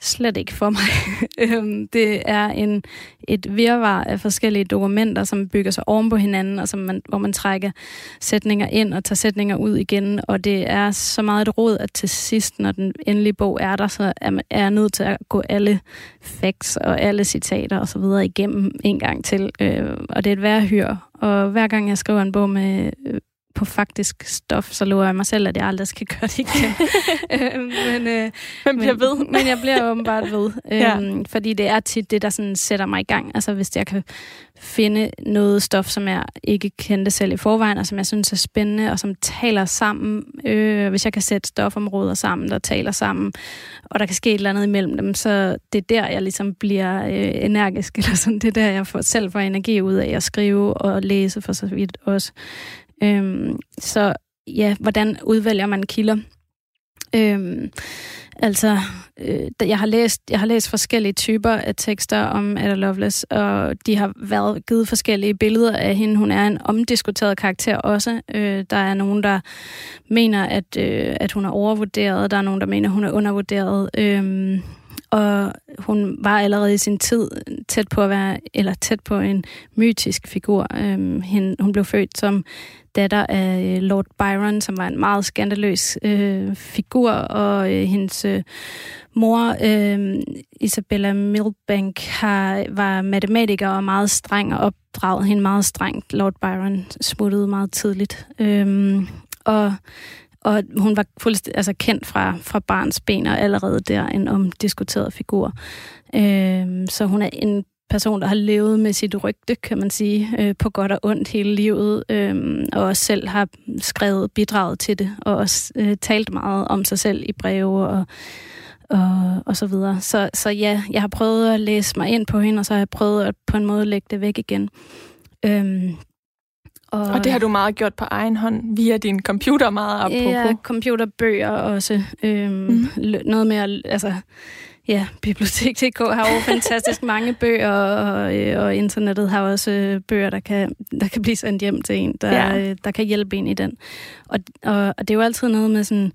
slet ikke for mig. Øhm, det er en, et virvar af forskellige dokumenter, som bygger sig oven på hinanden, og som man, hvor man trækker sætninger ind og tager sætninger ud igen. Og det er så meget et råd, at til sidst, når den endelige bog er der, så er, man, er jeg nødt til at gå alle facts og alle citater og så videre igennem en gang til. Øh, og det er et værhyr. Og hver gang jeg skriver en bog med øh, på faktisk stof, så lover jeg mig selv, at jeg aldrig skal gøre det igen. øh, men, øh, men bliver ved. men jeg bliver åbenbart ved. ja. øhm, fordi det er tit det, der sådan sætter mig i gang. Altså hvis jeg kan finde noget stof, som jeg ikke kendte selv i forvejen, og som jeg synes er spændende, og som taler sammen. Øh, hvis jeg kan sætte stofområder sammen, der taler sammen, og der kan ske et eller andet imellem dem, så det er der, jeg ligesom bliver øh, energisk, eller sådan. Det er der, jeg får, selv får energi ud af at skrive og læse for så vidt også. Øhm, så ja, hvordan udvælger man kilder? Øhm, altså, øh, jeg, har læst, jeg har læst forskellige typer af tekster om Ada Lovelace, og de har været givet forskellige billeder af hende. Hun er en omdiskuteret karakter også. Øh, der er nogen, der mener, at, øh, at hun er overvurderet. Der er nogen, der mener, at hun er undervurderet. Øh, og hun var allerede i sin tid tæt på at være, eller tæt på en mytisk figur. Øhm, hende, hun blev født som datter af øh, Lord Byron, som var en meget skandaløs øh, figur, og øh, hendes øh, mor, øh, Isabella Milbank, har, var matematiker og meget streng og opdraget hende meget strengt. Lord Byron smuttede meget tidligt. Øh, og og hun var fuldstændig altså, kendt fra, fra barns ben, og allerede der en omdiskuteret figur. Øh, så hun er en person, der har levet med sit rygte, kan man sige, øh, på godt og ondt hele livet, øh, og også selv har skrevet bidraget til det, og også øh, talt meget om sig selv i breve og, og, og så videre. Så, så ja, jeg har prøvet at læse mig ind på hende, og så har jeg prøvet at på en måde lægge det væk igen. Øh, og, og det har du meget gjort på egen hånd, via din computer meget apropos. Ja, computerbøger også. Øhm, mm. Noget med at, altså, ja, Bibliotek.dk har jo fantastisk mange bøger, og, og internettet har også øh, bøger, der kan, der kan blive sendt hjem til en, der, ja. Øh, der kan hjælpe en i den. Og, og, og det er jo altid noget med sådan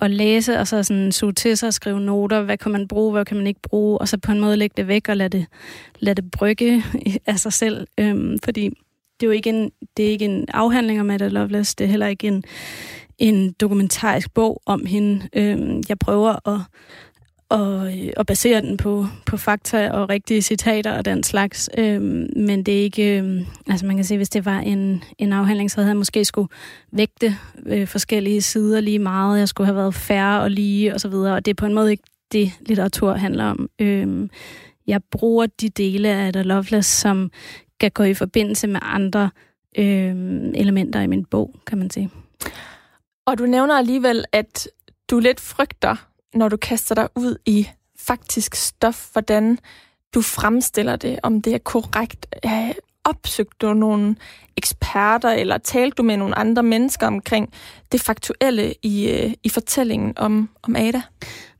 at læse, og så sådan suge til sig og skrive noter, hvad kan man bruge, hvad kan man ikke bruge, og så på en måde lægge det væk og lade det, lade det brygge af sig selv, øhm, fordi det er jo ikke en, det er ikke en afhandling om Ada Lovelace, det er heller ikke en, en dokumentarisk bog om hende. Øhm, jeg prøver at, og, øh, og basere den på, på fakta og rigtige citater og den slags, øhm, men det er ikke, øhm, altså man kan sige, hvis det var en, en afhandling, så havde jeg måske skulle vægte øh, forskellige sider lige meget, jeg skulle have været færre og lige og så videre, og det er på en måde ikke det, litteratur handler om. Øhm, jeg bruger de dele af The Lovelace, som kan gå i forbindelse med andre øh, elementer i min bog, kan man sige. Og du nævner alligevel, at du lidt frygter, når du kaster dig ud i faktisk stof, hvordan du fremstiller det, om det er korrekt. Opsøgte du nogle eksperter, eller talte du med nogle andre mennesker omkring det faktuelle i, øh, i fortællingen om, om Ada?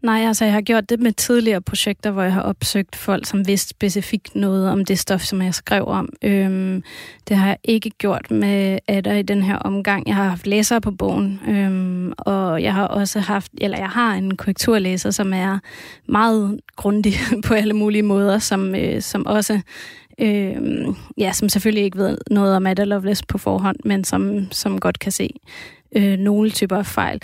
Nej, altså jeg har gjort det med tidligere projekter, hvor jeg har opsøgt folk, som vidste specifikt noget om det stof, som jeg skrev om. Øhm, det har jeg ikke gjort med Adder i den her omgang. Jeg har haft læsere på bogen, øhm, og jeg har også haft, eller jeg har en korrekturlæser, som er meget grundig på alle mulige måder, som, øh, som også øh, ja, som selvfølgelig ikke ved noget om Ada Lovelace på forhånd, men som, som godt kan se øh, nogle typer af fejl.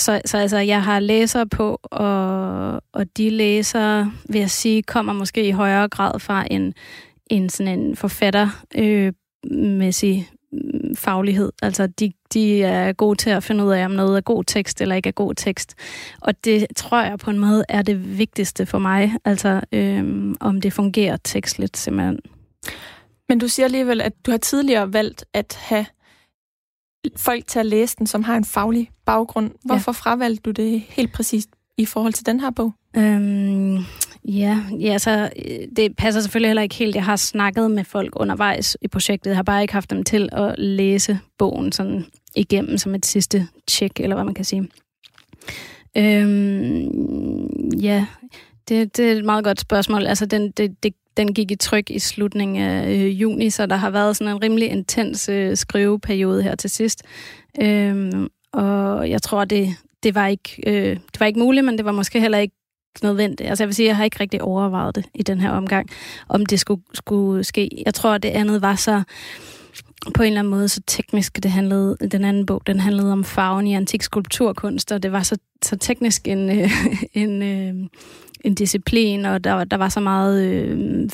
Så, så altså, jeg har læsere på, og, og de læsere, vil jeg sige, kommer måske i højere grad fra en, en sådan en forfattermæssig øh, mm, faglighed. Altså, de, de er gode til at finde ud af, om noget er god tekst eller ikke er god tekst. Og det tror jeg på en måde er det vigtigste for mig. Altså, øh, om det fungerer tekstligt simpelthen. Men du siger alligevel, at du har tidligere valgt at have folk til at læse den, som har en faglig baggrund. Hvorfor ja. fravalgte du det helt præcist i forhold til den her bog? Øhm, ja, ja så det passer selvfølgelig heller ikke helt. Jeg har snakket med folk undervejs i projektet. Jeg har bare ikke haft dem til at læse bogen sådan igennem som et sidste tjek, eller hvad man kan sige. Øhm, ja, det, det er et meget godt spørgsmål. Altså, den, det, det den gik i tryk i slutningen af øh, juni, så der har været sådan en rimelig intens øh, skriveperiode her til sidst. Øhm, og jeg tror, det, det, var ikke, øh, det var ikke muligt, men det var måske heller ikke nødvendigt. Altså jeg vil sige, jeg har ikke rigtig overvejet det i den her omgang, om det skulle, skulle ske. Jeg tror, det andet var så på en eller anden måde så teknisk, det handlede, den anden bog, den handlede om farven i antik skulpturkunst, og det var så, så teknisk en, øh, en, øh, en disciplin, og der, der var så meget øh,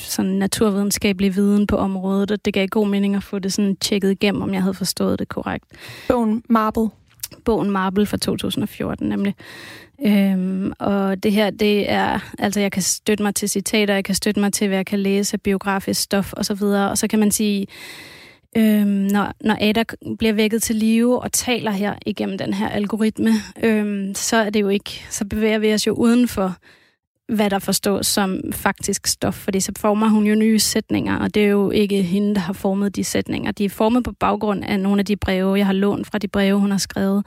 sådan naturvidenskabelig viden på området, og det gav god mening at få det sådan tjekket igennem, om jeg havde forstået det korrekt. Bogen Marble. Bogen Marble fra 2014 nemlig. Øhm, og det her, det er, altså jeg kan støtte mig til citater, jeg kan støtte mig til, hvad jeg kan læse, biografisk stof osv., og, så videre. og så kan man sige, øhm, når, når Ada bliver vækket til live og taler her igennem den her algoritme, øhm, så er det jo ikke, så bevæger vi os jo uden for hvad der forstås som faktisk stof, fordi så former hun jo nye sætninger, og det er jo ikke hende, der har formet de sætninger. De er formet på baggrund af nogle af de breve, jeg har lånt fra de breve, hun har skrevet.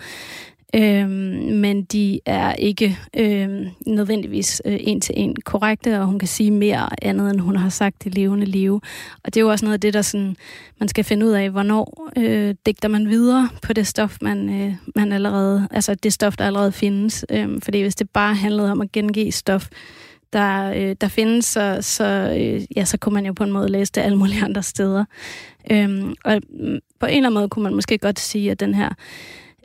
Øhm, men de er ikke øhm, nødvendigvis øh, en til en korrekte, og hun kan sige mere andet, end hun har sagt i levende liv. Og det er jo også noget af det, der sådan, man skal finde ud af, hvornår øh, digter man videre på det stof, man, øh, man allerede, altså det stof, der allerede findes. Øhm, fordi hvis det bare handlede om at gengive stof, der, øh, der findes, så, så, øh, ja, så kunne man jo på en måde læse det alle mulige andre steder. Øhm, og på en eller anden måde kunne man måske godt sige, at den her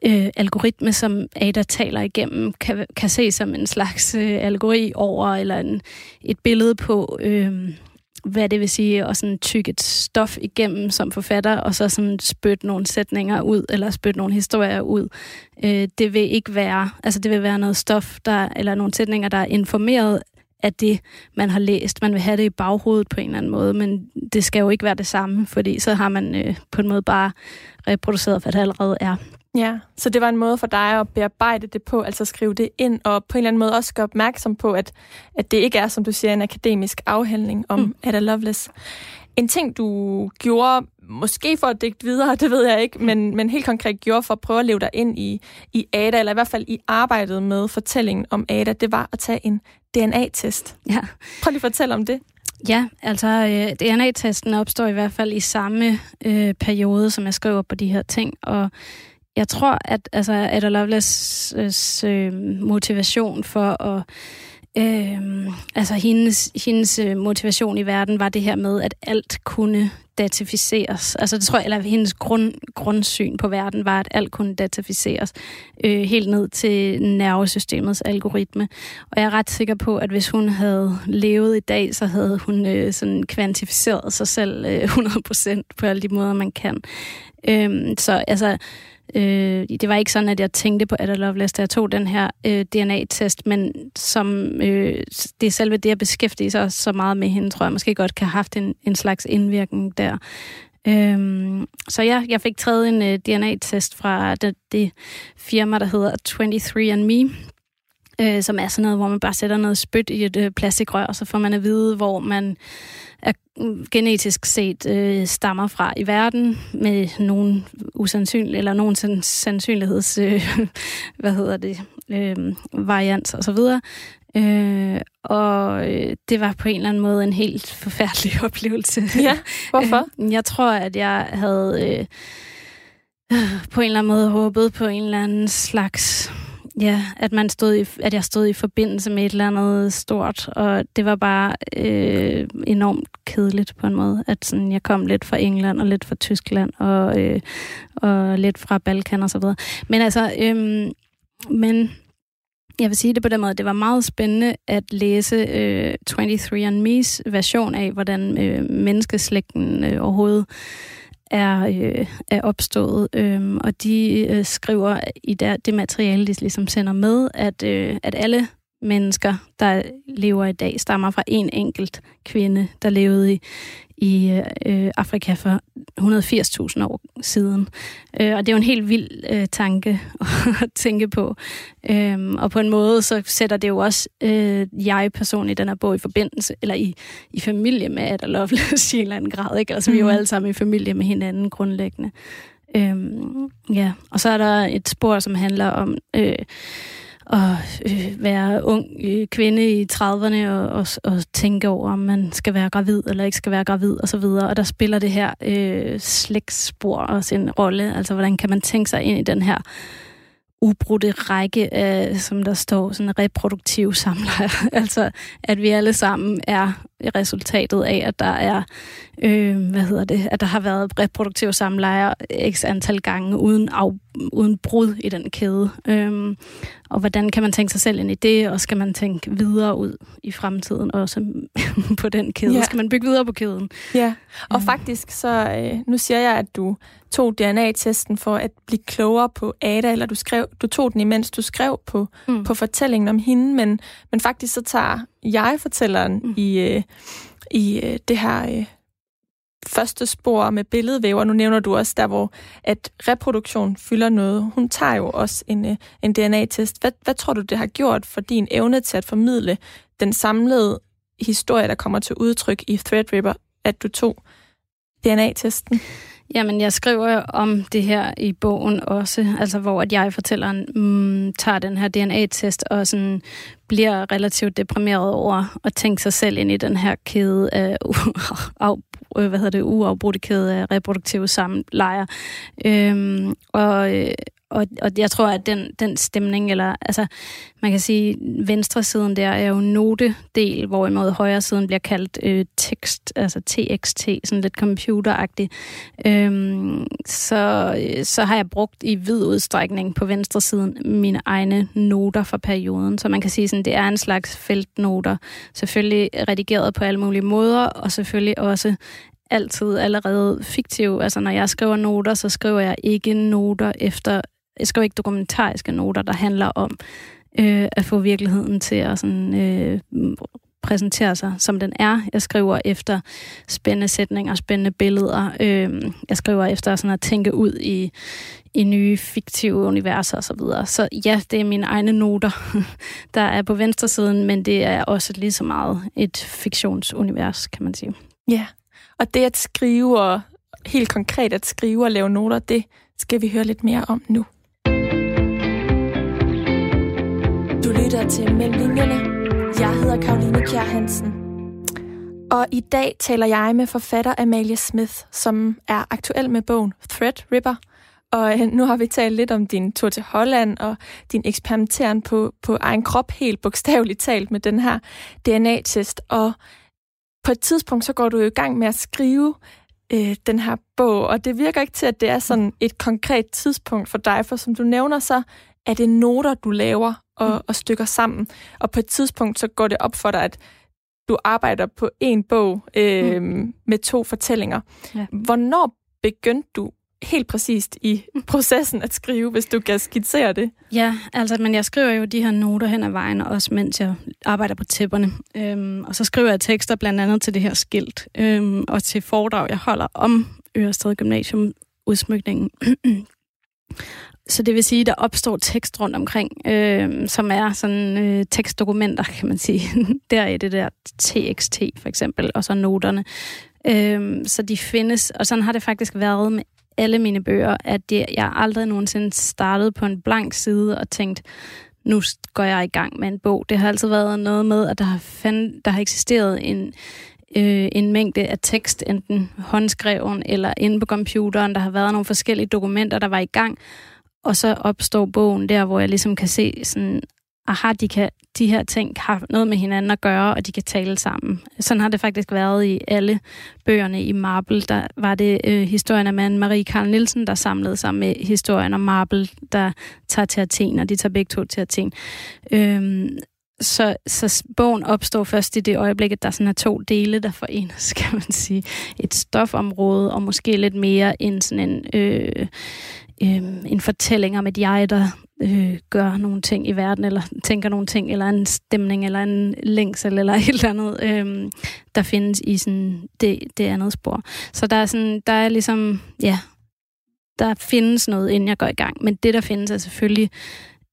øh, algoritme, som Ada taler igennem, kan, kan se som en slags øh, algori over, eller en, et billede på, øh, hvad det vil sige, at sådan tykke et stof igennem som forfatter, og så sådan spytte nogle sætninger ud, eller spytte nogle historier ud. Øh, det vil ikke være, altså det vil være noget stof, der, eller nogle sætninger, der er informeret af det, man har læst. Man vil have det i baghovedet på en eller anden måde, men det skal jo ikke være det samme, fordi så har man øh, på en måde bare reproduceret, hvad det allerede er. Ja, så det var en måde for dig at bearbejde det på, altså skrive det ind, og på en eller anden måde også gøre opmærksom på, at, at det ikke er, som du siger, en akademisk afhandling om mm. Ada Lovelace. En ting, du gjorde, måske for at digte videre, det ved jeg ikke, men, men helt konkret gjorde for at prøve at leve dig ind i, i Ada, eller i hvert fald i arbejdet med fortællingen om Ada, det var at tage en DNA-test. Ja. Prøv lige at fortælle om det. Ja, altså øh, DNA-testen opstår i hvert fald i samme øh, periode, som jeg skriver på de her ting, og jeg tror, at altså, Ada Lovelace's øh, motivation for at Øh, altså hendes, hendes øh, motivation i verden var det her med, at alt kunne datificeres. Altså det tror jeg, eller hendes grund, grundsyn på verden var, at alt kunne datificeres øh, helt ned til nervesystemets algoritme. Og jeg er ret sikker på, at hvis hun havde levet i dag, så havde hun øh, sådan kvantificeret sig selv øh, 100% på alle de måder, man kan. Øh, så altså Øh, det var ikke sådan, at jeg tænkte på Ada Lovelace, da jeg tog den her øh, DNA-test, men som øh, det er selve det at beskæftige sig så meget med hende, tror jeg måske godt kan have haft en, en slags indvirkning der. Øhm, så ja, jeg fik taget en øh, DNA-test fra det, det firma, der hedder 23andMe, øh, som er sådan noget, hvor man bare sætter noget spyt i et øh, plastikrør, og så får man at vide, hvor man er genetisk set øh, stammer fra i verden med nogen usandsynlig eller nogen sandsynligheds øh, hvad hedder det øh, variant og så videre. Øh, og øh, det var på en eller anden måde en helt forfærdelig oplevelse. Ja, hvorfor? Øh, jeg tror, at jeg havde øh, på en eller anden måde håbet på en eller anden slags Ja, at, man stod i, at jeg stod i forbindelse med et eller andet stort, og det var bare øh, enormt kedeligt på en måde, at sådan, jeg kom lidt fra England og lidt fra Tyskland og, øh, og lidt fra Balkan og så videre. Men altså, øh, men jeg vil sige det på den måde, det var meget spændende at læse øh, 23andMe's version af, hvordan øh, menneskeslægten øh, overhovedet er, øh, er opstået. Øhm, og de øh, skriver i der, det materiale, de ligesom sender med, at, øh, at alle mennesker, der lever i dag, stammer fra en enkelt kvinde, der levede i, i øh, Afrika for 180.000 år siden. Øh, og det er jo en helt vild øh, tanke at tænke på. Øh, og på en måde, så sætter det jo også øh, jeg personligt den her bog i forbindelse, eller i, i familie med Ada Lovelace i en eller anden grad. Ikke? Altså, mm. vi er jo mhm. alle sammen i familie med hinanden grundlæggende. Øh, ja, og så er der et spor, som handler om... Øh, at øh, være ung øh, kvinde i 30'erne og, og, og tænke over, om man skal være gravid eller ikke skal være gravid og så videre. Og der spiller det her øh, slægtsspor også en rolle. Altså, hvordan kan man tænke sig ind i den her ubrudte række af, som der står, sådan reproduktiv samleje. altså, at vi alle sammen er resultatet af, at der er, øh, hvad hedder det, at der har været reproduktive samlejer x antal gange uden, af, uden brud i den kæde. Øh, og hvordan kan man tænke sig selv ind i det, og skal man tænke videre ud i fremtiden også på den kæde? Ja. Skal man bygge videre på kæden? Ja, og mm. faktisk så, øh, nu siger jeg, at du tog DNA-testen for at blive klogere på Ada, eller du, skrev, du tog den imens du skrev på, mm. på fortællingen om hende, men, men faktisk så tager jeg fortælleren mm. i, øh, i øh, det her øh, første spor med billedvæver. Nu nævner du også der, hvor at reproduktion fylder noget. Hun tager jo også en, øh, en DNA-test. Hvad, hvad tror du, det har gjort for din evne til at formidle den samlede historie, der kommer til udtryk i Threadripper, at du tog DNA-testen? Jamen, jeg skriver om det her i bogen også, altså hvor at jeg fortæller, mm, tager den her DNA-test og sådan bliver relativt deprimeret over at tænke sig selv ind i den her kæde af af, øh, hvad hedder det, uafbrudte kæde af reproduktive samlejer. Øhm, og, øh, og, og jeg tror, at den, den stemning, eller altså, man kan sige, venstre siden der er jo notedel, hvorimod højre siden bliver kaldt øh, tekst, altså TXT, sådan lidt computeragtigt. Øhm, så, øh, så har jeg brugt i vid udstrækning på venstre siden mine egne noter fra perioden. Så man kan sige, sådan, det er en slags feltnoter, selvfølgelig redigeret på alle mulige måder, og selvfølgelig også altid allerede fiktiv. Altså når jeg skriver noter, så skriver jeg ikke noter efter jeg skriver ikke dokumentariske noter, der handler om øh, at få virkeligheden til at sådan, øh, præsentere sig, som den er. Jeg skriver efter spændende sætninger, spændende billeder. Øh, jeg skriver efter sådan at tænke ud i, i nye fiktive universer osv. Så, videre. så ja, det er mine egne noter, der er på venstre siden, men det er også lige så meget et fiktionsunivers, kan man sige. Ja, og det at skrive og helt konkret at skrive og lave noter, det skal vi høre lidt mere om nu. Lytter til Mellemlinjerne. Jeg hedder Karoline Kjær Hansen. Og i dag taler jeg med forfatter Amalie Smith, som er aktuel med bogen Thread Ripper. Og øh, nu har vi talt lidt om din tur til Holland og din eksperimenteren på, på egen krop, helt bogstaveligt talt med den her DNA-test. Og på et tidspunkt, så går du i gang med at skrive øh, den her bog, og det virker ikke til, at det er sådan et konkret tidspunkt for dig, for som du nævner, så er det noter, du laver og, mm. og stykker sammen. Og på et tidspunkt, så går det op for dig, at du arbejder på en bog øh, mm. med to fortællinger. Ja. Hvornår begyndte du helt præcist i processen at skrive, hvis du kan skitsere det? Ja, altså, men jeg skriver jo de her noter hen ad vejen, også mens jeg arbejder på tæpperne. Øhm, og så skriver jeg tekster blandt andet til det her skilt, øhm, og til foredrag, jeg holder om Ørested Gymnasium udsmykningen. Så det vil sige, at der opstår tekst rundt omkring, øh, som er sådan øh, tekstdokumenter, kan man sige. der er det der TXT for eksempel, og så noterne. Øh, så de findes, og sådan har det faktisk været med alle mine bøger, at det, jeg aldrig nogensinde startede på en blank side og tænkt, nu går jeg i gang med en bog. Det har altid været noget med, at der har, fand, der har eksisteret en, øh, en mængde af tekst, enten håndskreven eller inde på computeren. Der har været nogle forskellige dokumenter, der var i gang, og så opstår bogen der, hvor jeg ligesom kan se sådan, aha, de, kan, de her ting har noget med hinanden at gøre, og de kan tale sammen. Sådan har det faktisk været i alle bøgerne i Marble. Der var det øh, historien af manden Marie Karl Nielsen, der samlede sig med historien om Marble, der tager til Athen, og de tager begge to til Athen. Øhm, så, så bogen opstår først i det øjeblik, at der sådan er to dele, der forenes, kan man sige. Et stofområde, og måske lidt mere end sådan en... Øh, øh, en fortælling om et jeg, der øh, gør nogle ting i verden, eller tænker nogle ting, eller en stemning, eller en længsel, eller et eller andet, øh, der findes i sådan det, det andet spor. Så der er, sådan, der er ligesom, ja, der findes noget, inden jeg går i gang. Men det, der findes, er selvfølgelig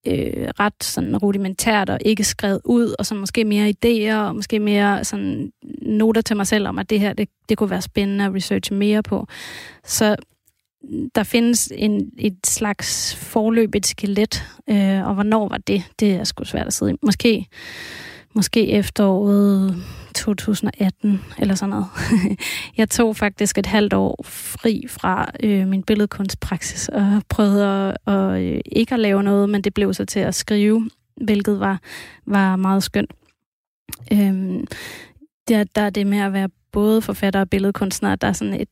øh, ret sådan rudimentært og ikke skrevet ud, og så måske mere idéer, og måske mere sådan noter til mig selv om, at det her, det, det kunne være spændende at researche mere på. Så der findes en, et slags forløb, et skelet, øh, og hvornår var det? Det er sgu svært at sidde i. Måske, måske efteråret 2018, eller sådan noget. jeg tog faktisk et halvt år fri fra øh, min billedkunstpraksis, og prøvede at, og, øh, ikke at lave noget, men det blev så til at skrive, hvilket var, var meget skønt. Øhm, der, der er det med at være både forfatter og billedkunstner, der er sådan et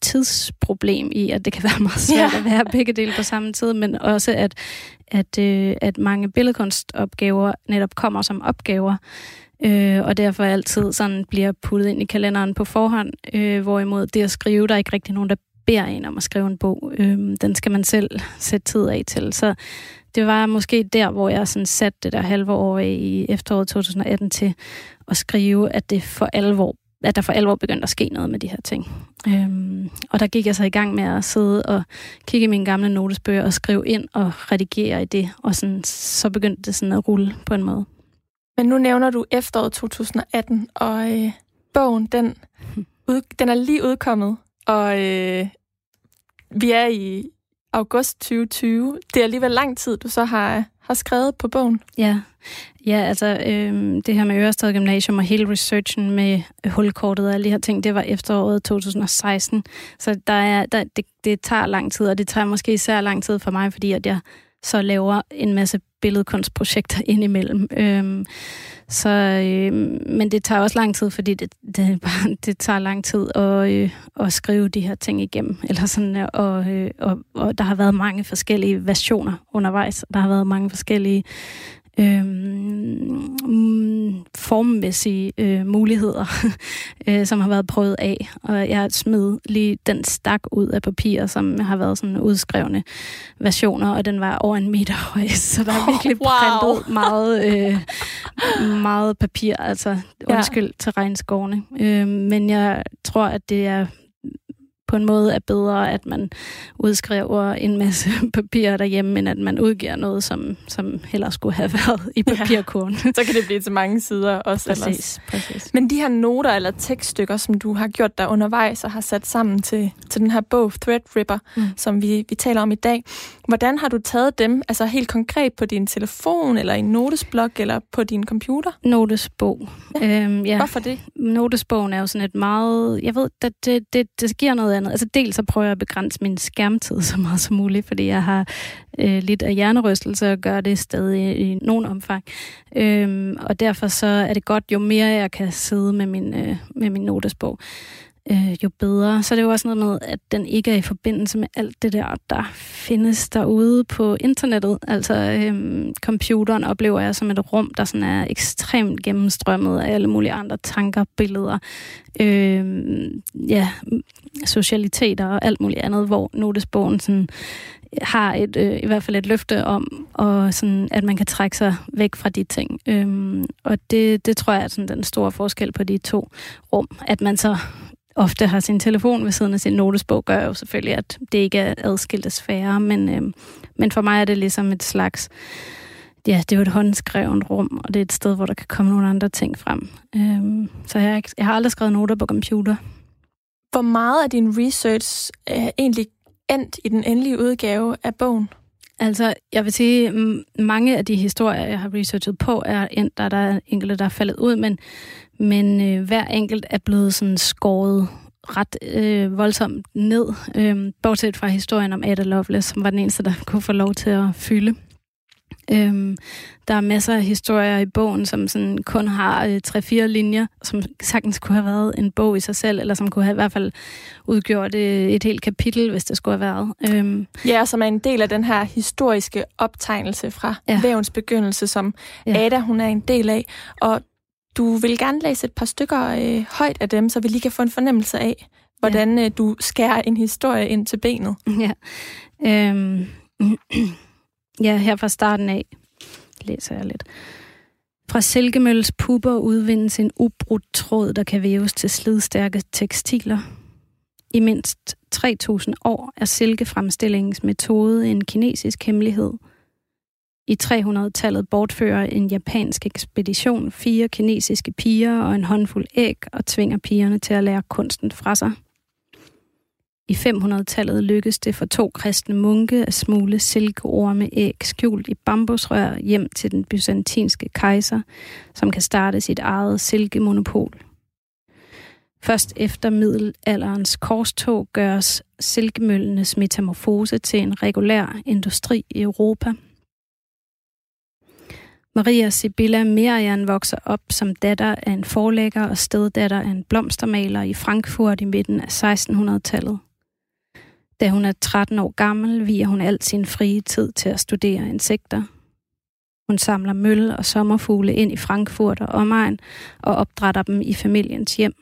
tidsproblem i, at det kan være meget svært ja. at være begge dele på samme tid, men også at, at, øh, at mange billedkunstopgaver netop kommer som opgaver, øh, og derfor altid sådan bliver puttet ind i kalenderen på forhånd, øh, hvorimod det at skrive, der er ikke rigtig nogen, der beder en om at skrive en bog. Øh, den skal man selv sætte tid af til. Så det var måske der, hvor jeg sådan satte det der halve år i efteråret 2018 til at skrive, at det for alvor at der for alvor begyndte at ske noget med de her ting. Øhm, og der gik jeg så i gang med at sidde og kigge i mine gamle notesbøger og skrive ind og redigere i det, og sådan, så begyndte det sådan at rulle på en måde. Men nu nævner du efteråret 2018, og øh, bogen, den, ud, den er lige udkommet, og øh, vi er i august 2020. Det er alligevel lang tid, du så har, har skrevet på bogen. Ja, ja altså øh, det her med Ørestad Gymnasium og hele researchen med hulkortet og alle de her ting, det var efteråret 2016. Så der er, der, det, det tager lang tid, og det tager måske især lang tid for mig, fordi at jeg så laver en masse billedkunstprojekter indimellem. Øhm, så, øh, men det tager også lang tid, fordi det, det, bare, det tager lang tid at, øh, at skrive de her ting igennem. Eller sådan, øh, og, øh, og, og der har været mange forskellige versioner undervejs. Der har været mange forskellige øh, formmæssige øh, muligheder, øh, som har været prøvet af. Og jeg har smidt lige den stak ud af papir, som har været sådan udskrevne versioner, og den var over en meter høj, så der er virkelig wow. printet meget, øh, meget papir, altså undskyld ja. til regnskovene. Øh, men jeg tror, at det er på en måde er bedre, at man udskriver en masse papir derhjemme, end at man udgiver noget, som, som heller skulle have været i papirkurven. Ja, så kan det blive til mange sider også præcis, ellers. Præcis. Men de her noter eller tekststykker, som du har gjort der undervejs og har sat sammen til, til den her bog, Threadripper, mm. som vi, vi taler om i dag, hvordan har du taget dem altså helt konkret på din telefon, eller i en notesblok, eller på din computer? Notesbog. Ja. Øhm, ja. Hvorfor det? Notesbogen er jo sådan et meget... Jeg ved, det, det, det, det giver noget andet. Altså dels så prøver jeg at begrænse min skærmtid så meget som muligt, fordi jeg har øh, lidt af hjernerystelse og gør det stadig i nogen omfang. Øhm, og derfor så er det godt, jo mere jeg kan sidde med min, øh, med min notesbog, øh, jo bedre. Så det er jo også noget med, at den ikke er i forbindelse med alt det der, der findes derude på internettet. Altså øh, computeren oplever jeg som et rum, der sådan er ekstremt gennemstrømmet af alle mulige andre tanker, billeder, øh, ja, socialiteter og alt muligt andet, hvor notesbogen sådan øh, har et, øh, i hvert fald et løfte om, og sådan, at man kan trække sig væk fra de ting. Øhm, og det, det tror jeg er sådan den store forskel på de to rum, at man så ofte har sin telefon ved siden af sin notesbog, gør jo selvfølgelig, at det ikke er adskilte sfære, men, øh, men for mig er det ligesom et slags, ja, det er jo et håndskrevet rum, og det er et sted, hvor der kan komme nogle andre ting frem. Øh, så jeg, jeg har aldrig skrevet noter på computer. Hvor meget af din research er egentlig endt i den endelige udgave af bogen? Altså, jeg vil sige, mange af de historier, jeg har researchet på, er endt, der, der er enkelte, der er faldet ud, men, men øh, hver enkelt er blevet sådan skåret ret øh, voldsomt ned, øh, bortset fra historien om Ada Lovelace, som var den eneste, der kunne få lov til at fylde. Øhm, der er masser af historier i bogen, som sådan kun har øh, tre-fire linjer, som sagtens kunne have været en bog i sig selv, eller som kunne have i hvert fald udgjort øh, et helt kapitel, hvis det skulle have været. Øhm. Ja, som er en del af den her historiske optegnelse fra ja. vævens begyndelse, som ja. Ada hun er en del af. Og du vil gerne læse et par stykker øh, højt af dem, så vi lige kan få en fornemmelse af, hvordan ja. øh, du skærer en historie ind til benet. Ja. Øhm. Ja, her fra starten af læser jeg lidt. Fra silkemølles pupper udvindes en ubrudt tråd, der kan væves til slidstærke tekstiler. I mindst 3000 år er silkefremstillingens metode en kinesisk hemmelighed. I 300-tallet bortfører en japansk ekspedition fire kinesiske piger og en håndfuld æg og tvinger pigerne til at lære kunsten fra sig. I 500-tallet lykkedes det for to kristne munke at smule silkeorme æg skjult i bambusrør hjem til den byzantinske kejser, som kan starte sit eget silkemonopol. Først efter middelalderens korstog gøres silkemøllenes metamorfose til en regulær industri i Europa. Maria Sibylla Merian vokser op som datter af en forlægger og steddatter af en blomstermaler i Frankfurt i midten af 1600-tallet. Da hun er 13 år gammel, viger hun alt sin frie tid til at studere insekter. Hun samler møl og sommerfugle ind i Frankfurt og omegn og opdrætter dem i familiens hjem.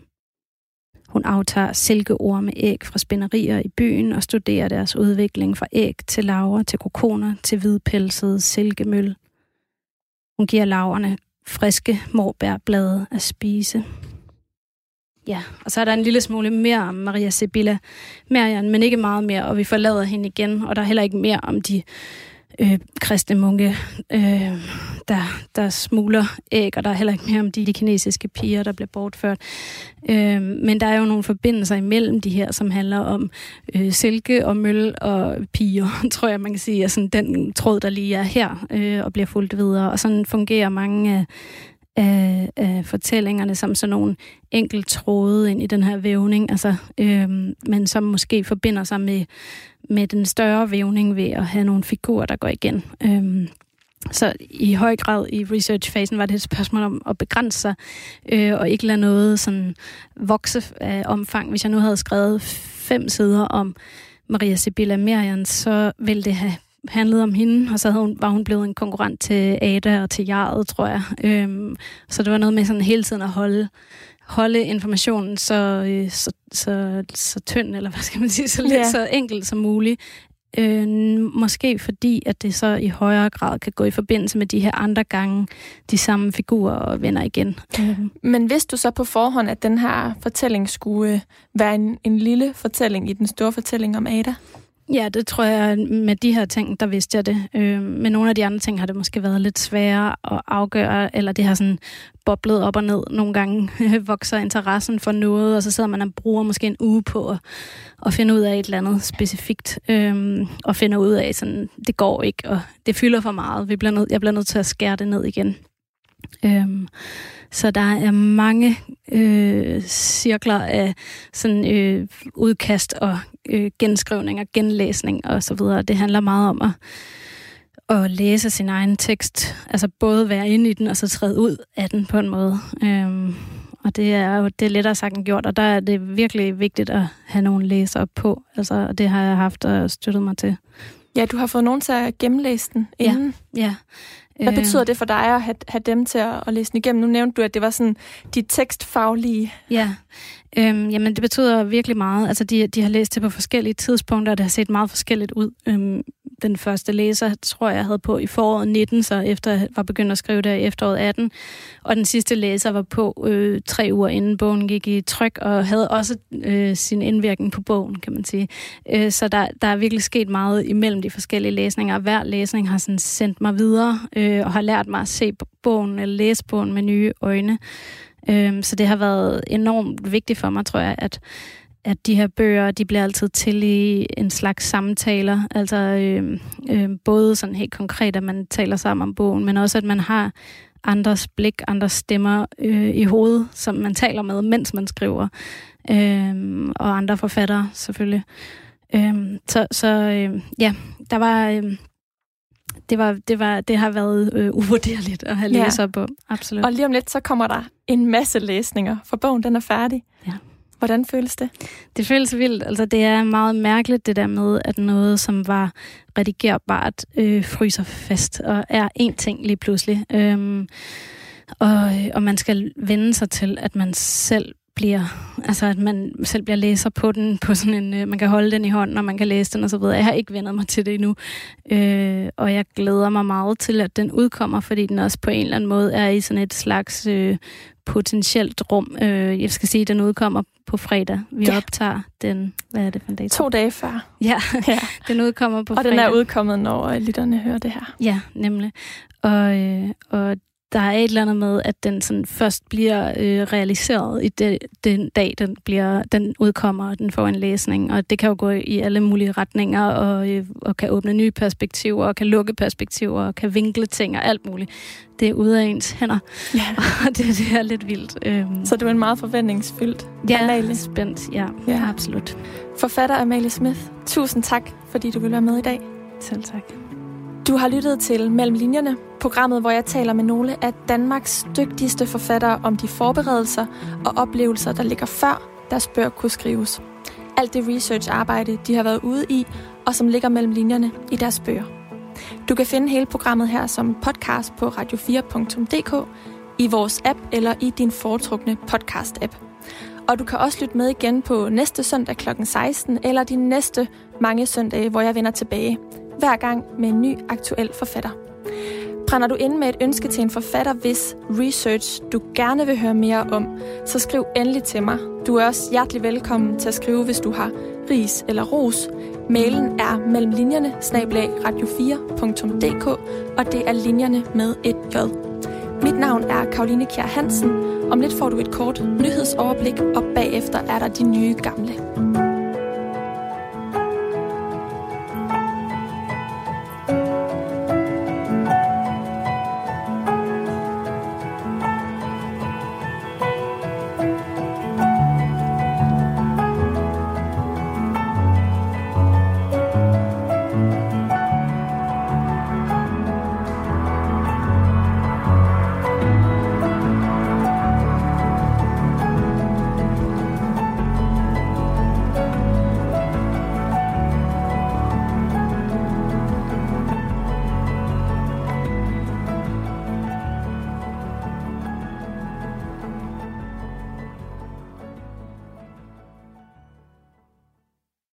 Hun aftager silkeorme æg fra spænderier i byen og studerer deres udvikling fra æg til laver til kokoner til hvidpelsede silkemøl. Hun giver laverne friske morbærblade at spise. Ja, og så er der en lille smule mere om Maria Sibylla Marian, men ikke meget mere, og vi forlader hende igen, og der er heller ikke mere om de øh, kristne munke, øh, der, der smugler æg, og der er heller ikke mere om de, de kinesiske piger, der bliver bortført. Øh, men der er jo nogle forbindelser imellem de her, som handler om øh, silke og møl og piger, tror jeg, man kan sige, er sådan den tråd, der lige er her øh, og bliver fuldt videre. Og sådan fungerer mange af, af, af fortællingerne som sådan nogle enkelt tråde ind i den her vævning, altså, øh, men som måske forbinder sig med, med den større vævning ved at have nogle figurer, der går igen. Øhm, så i høj grad i researchfasen var det et spørgsmål om at begrænse sig, øh, og ikke lade noget sådan vokse af omfang. Hvis jeg nu havde skrevet fem sider om Maria Sibylla Merian, så ville det have handlede om hende, og så havde hun, var hun blevet en konkurrent til Ada og til Jarret, tror jeg. Øhm, så det var noget med sådan hele tiden at holde, holde informationen så, øh, så, så, så tynd, eller hvad skal man sige, så, lidt, ja. så enkelt som muligt. Øh, måske fordi, at det så i højere grad kan gå i forbindelse med de her andre gange, de samme figurer og vender igen. Øh. Men vidste du så på forhånd, at den her fortælling skulle være en, en lille fortælling i den store fortælling om Ada? Ja, det tror jeg, med de her ting, der vidste jeg det. Øh, men nogle af de andre ting har det måske været lidt sværere at afgøre, eller det har sådan boblet op og ned. Nogle gange vokser interessen for noget, og så sidder man og bruger måske en uge på at, at finde ud af et eller andet specifikt, øh, og finder ud af, sådan, det går ikke, og det fylder for meget. Vi bliver nød, jeg bliver nødt til at skære det ned igen. Øhm, så der er mange øh, cirkler af sådan øh, udkast og øh, genskrivning og genlæsning og så videre. Det handler meget om at, at læse sin egen tekst, altså både være inde i den og så træde ud af den på en måde. Øhm, og det er jo det er lettere sagt end gjort, og der er det virkelig vigtigt at have nogle læsere på. Altså, og det har jeg haft og støttet mig til. Ja, du har fået nogen til at gennemlæse den inden. Ja, ja. Hvad øh. betyder det for dig at have, have dem til at, at læse den igennem? Nu nævnte du, at det var sådan de tekstfaglige... Ja, øhm, jamen det betyder virkelig meget. Altså de, de har læst det på forskellige tidspunkter, og det har set meget forskelligt ud. Øhm, den første læser, tror jeg, havde på i foråret 19, så efter jeg var begyndt at skrive det i efteråret 18. Og den sidste læser var på øh, tre uger inden bogen gik i tryk, og havde også øh, sin indvirkning på bogen, kan man sige. Øh, så der, der er virkelig sket meget imellem de forskellige læsninger, og hver læsning har sådan sendt mig videre, øh, og har lært mig at se bogen, eller læse bogen med nye øjne. Øh, så det har været enormt vigtigt for mig, tror jeg, at at de her bøger, de bliver altid til i en slags samtaler. Altså øhm, øhm, både sådan helt konkret, at man taler sammen om bogen, men også at man har andres blik, andres stemmer øh, i hovedet, som man taler med, mens man skriver. Øhm, og andre forfattere selvfølgelig. Øhm, så så øh, ja, der var... Øh, det, var, det, var, det har været øh, uvurderligt at have læst ja. på. Absolut. Og lige om lidt, så kommer der en masse læsninger, for bogen den er færdig. Ja. Hvordan føles det? Det føles vildt. Altså, det er meget mærkeligt, det der med, at noget, som var redigerbart, øh, fryser fast og er én ting lige pludselig. Øhm, og, og man skal vende sig til, at man selv bliver, altså at man selv bliver læser på den, på sådan en, øh, man kan holde den i hånden, og man kan læse den og så videre. Jeg har ikke vendt mig til det endnu, øh, og jeg glæder mig meget til, at den udkommer, fordi den også på en eller anden måde er i sådan et slags øh, potentielt rum. Øh, jeg skal sige, at den udkommer på fredag. Vi ja. optager den, hvad er det for en dag? To dage før. Ja, ja. den udkommer på og fredag. Og den er udkommet, når lytterne hører det her. Ja, nemlig. Og, øh, og der er et eller andet med, at den sådan først bliver øh, realiseret i det, den dag, den, bliver, den udkommer, og den får en læsning. Og det kan jo gå i alle mulige retninger, og, øh, og kan åbne nye perspektiver, og kan lukke perspektiver, og kan vinkle ting og alt muligt. Det er ude af ens hænder, ja. og det, det er lidt vildt. Øhm. Så du er en meget forventningsfyldt ja, Amalie? spændt. Ja, ja, absolut. Forfatter Amalie Smith, tusind tak, fordi du vil være med i dag. Selv tak. Du har lyttet til Mellem Linjerne, programmet, hvor jeg taler med nogle af Danmarks dygtigste forfattere om de forberedelser og oplevelser, der ligger før deres bøger kunne skrives. Alt det research-arbejde, de har været ude i, og som ligger mellem linjerne i deres bøger. Du kan finde hele programmet her som podcast på radio4.dk, i vores app eller i din foretrukne podcast-app. Og du kan også lytte med igen på næste søndag kl. 16 eller de næste mange søndage, hvor jeg vender tilbage. Hver gang med en ny aktuel forfatter. Brænder du ind med et ønske til en forfatter, hvis research du gerne vil høre mere om, så skriv endelig til mig. Du er også hjertelig velkommen til at skrive, hvis du har ris eller ros. Mailen er mellem linjerne radio4.dk, og det er linjerne med et J. Mit navn er Karoline Kjær Hansen. Om lidt får du et kort nyhedsoverblik, og bagefter er der de nye gamle.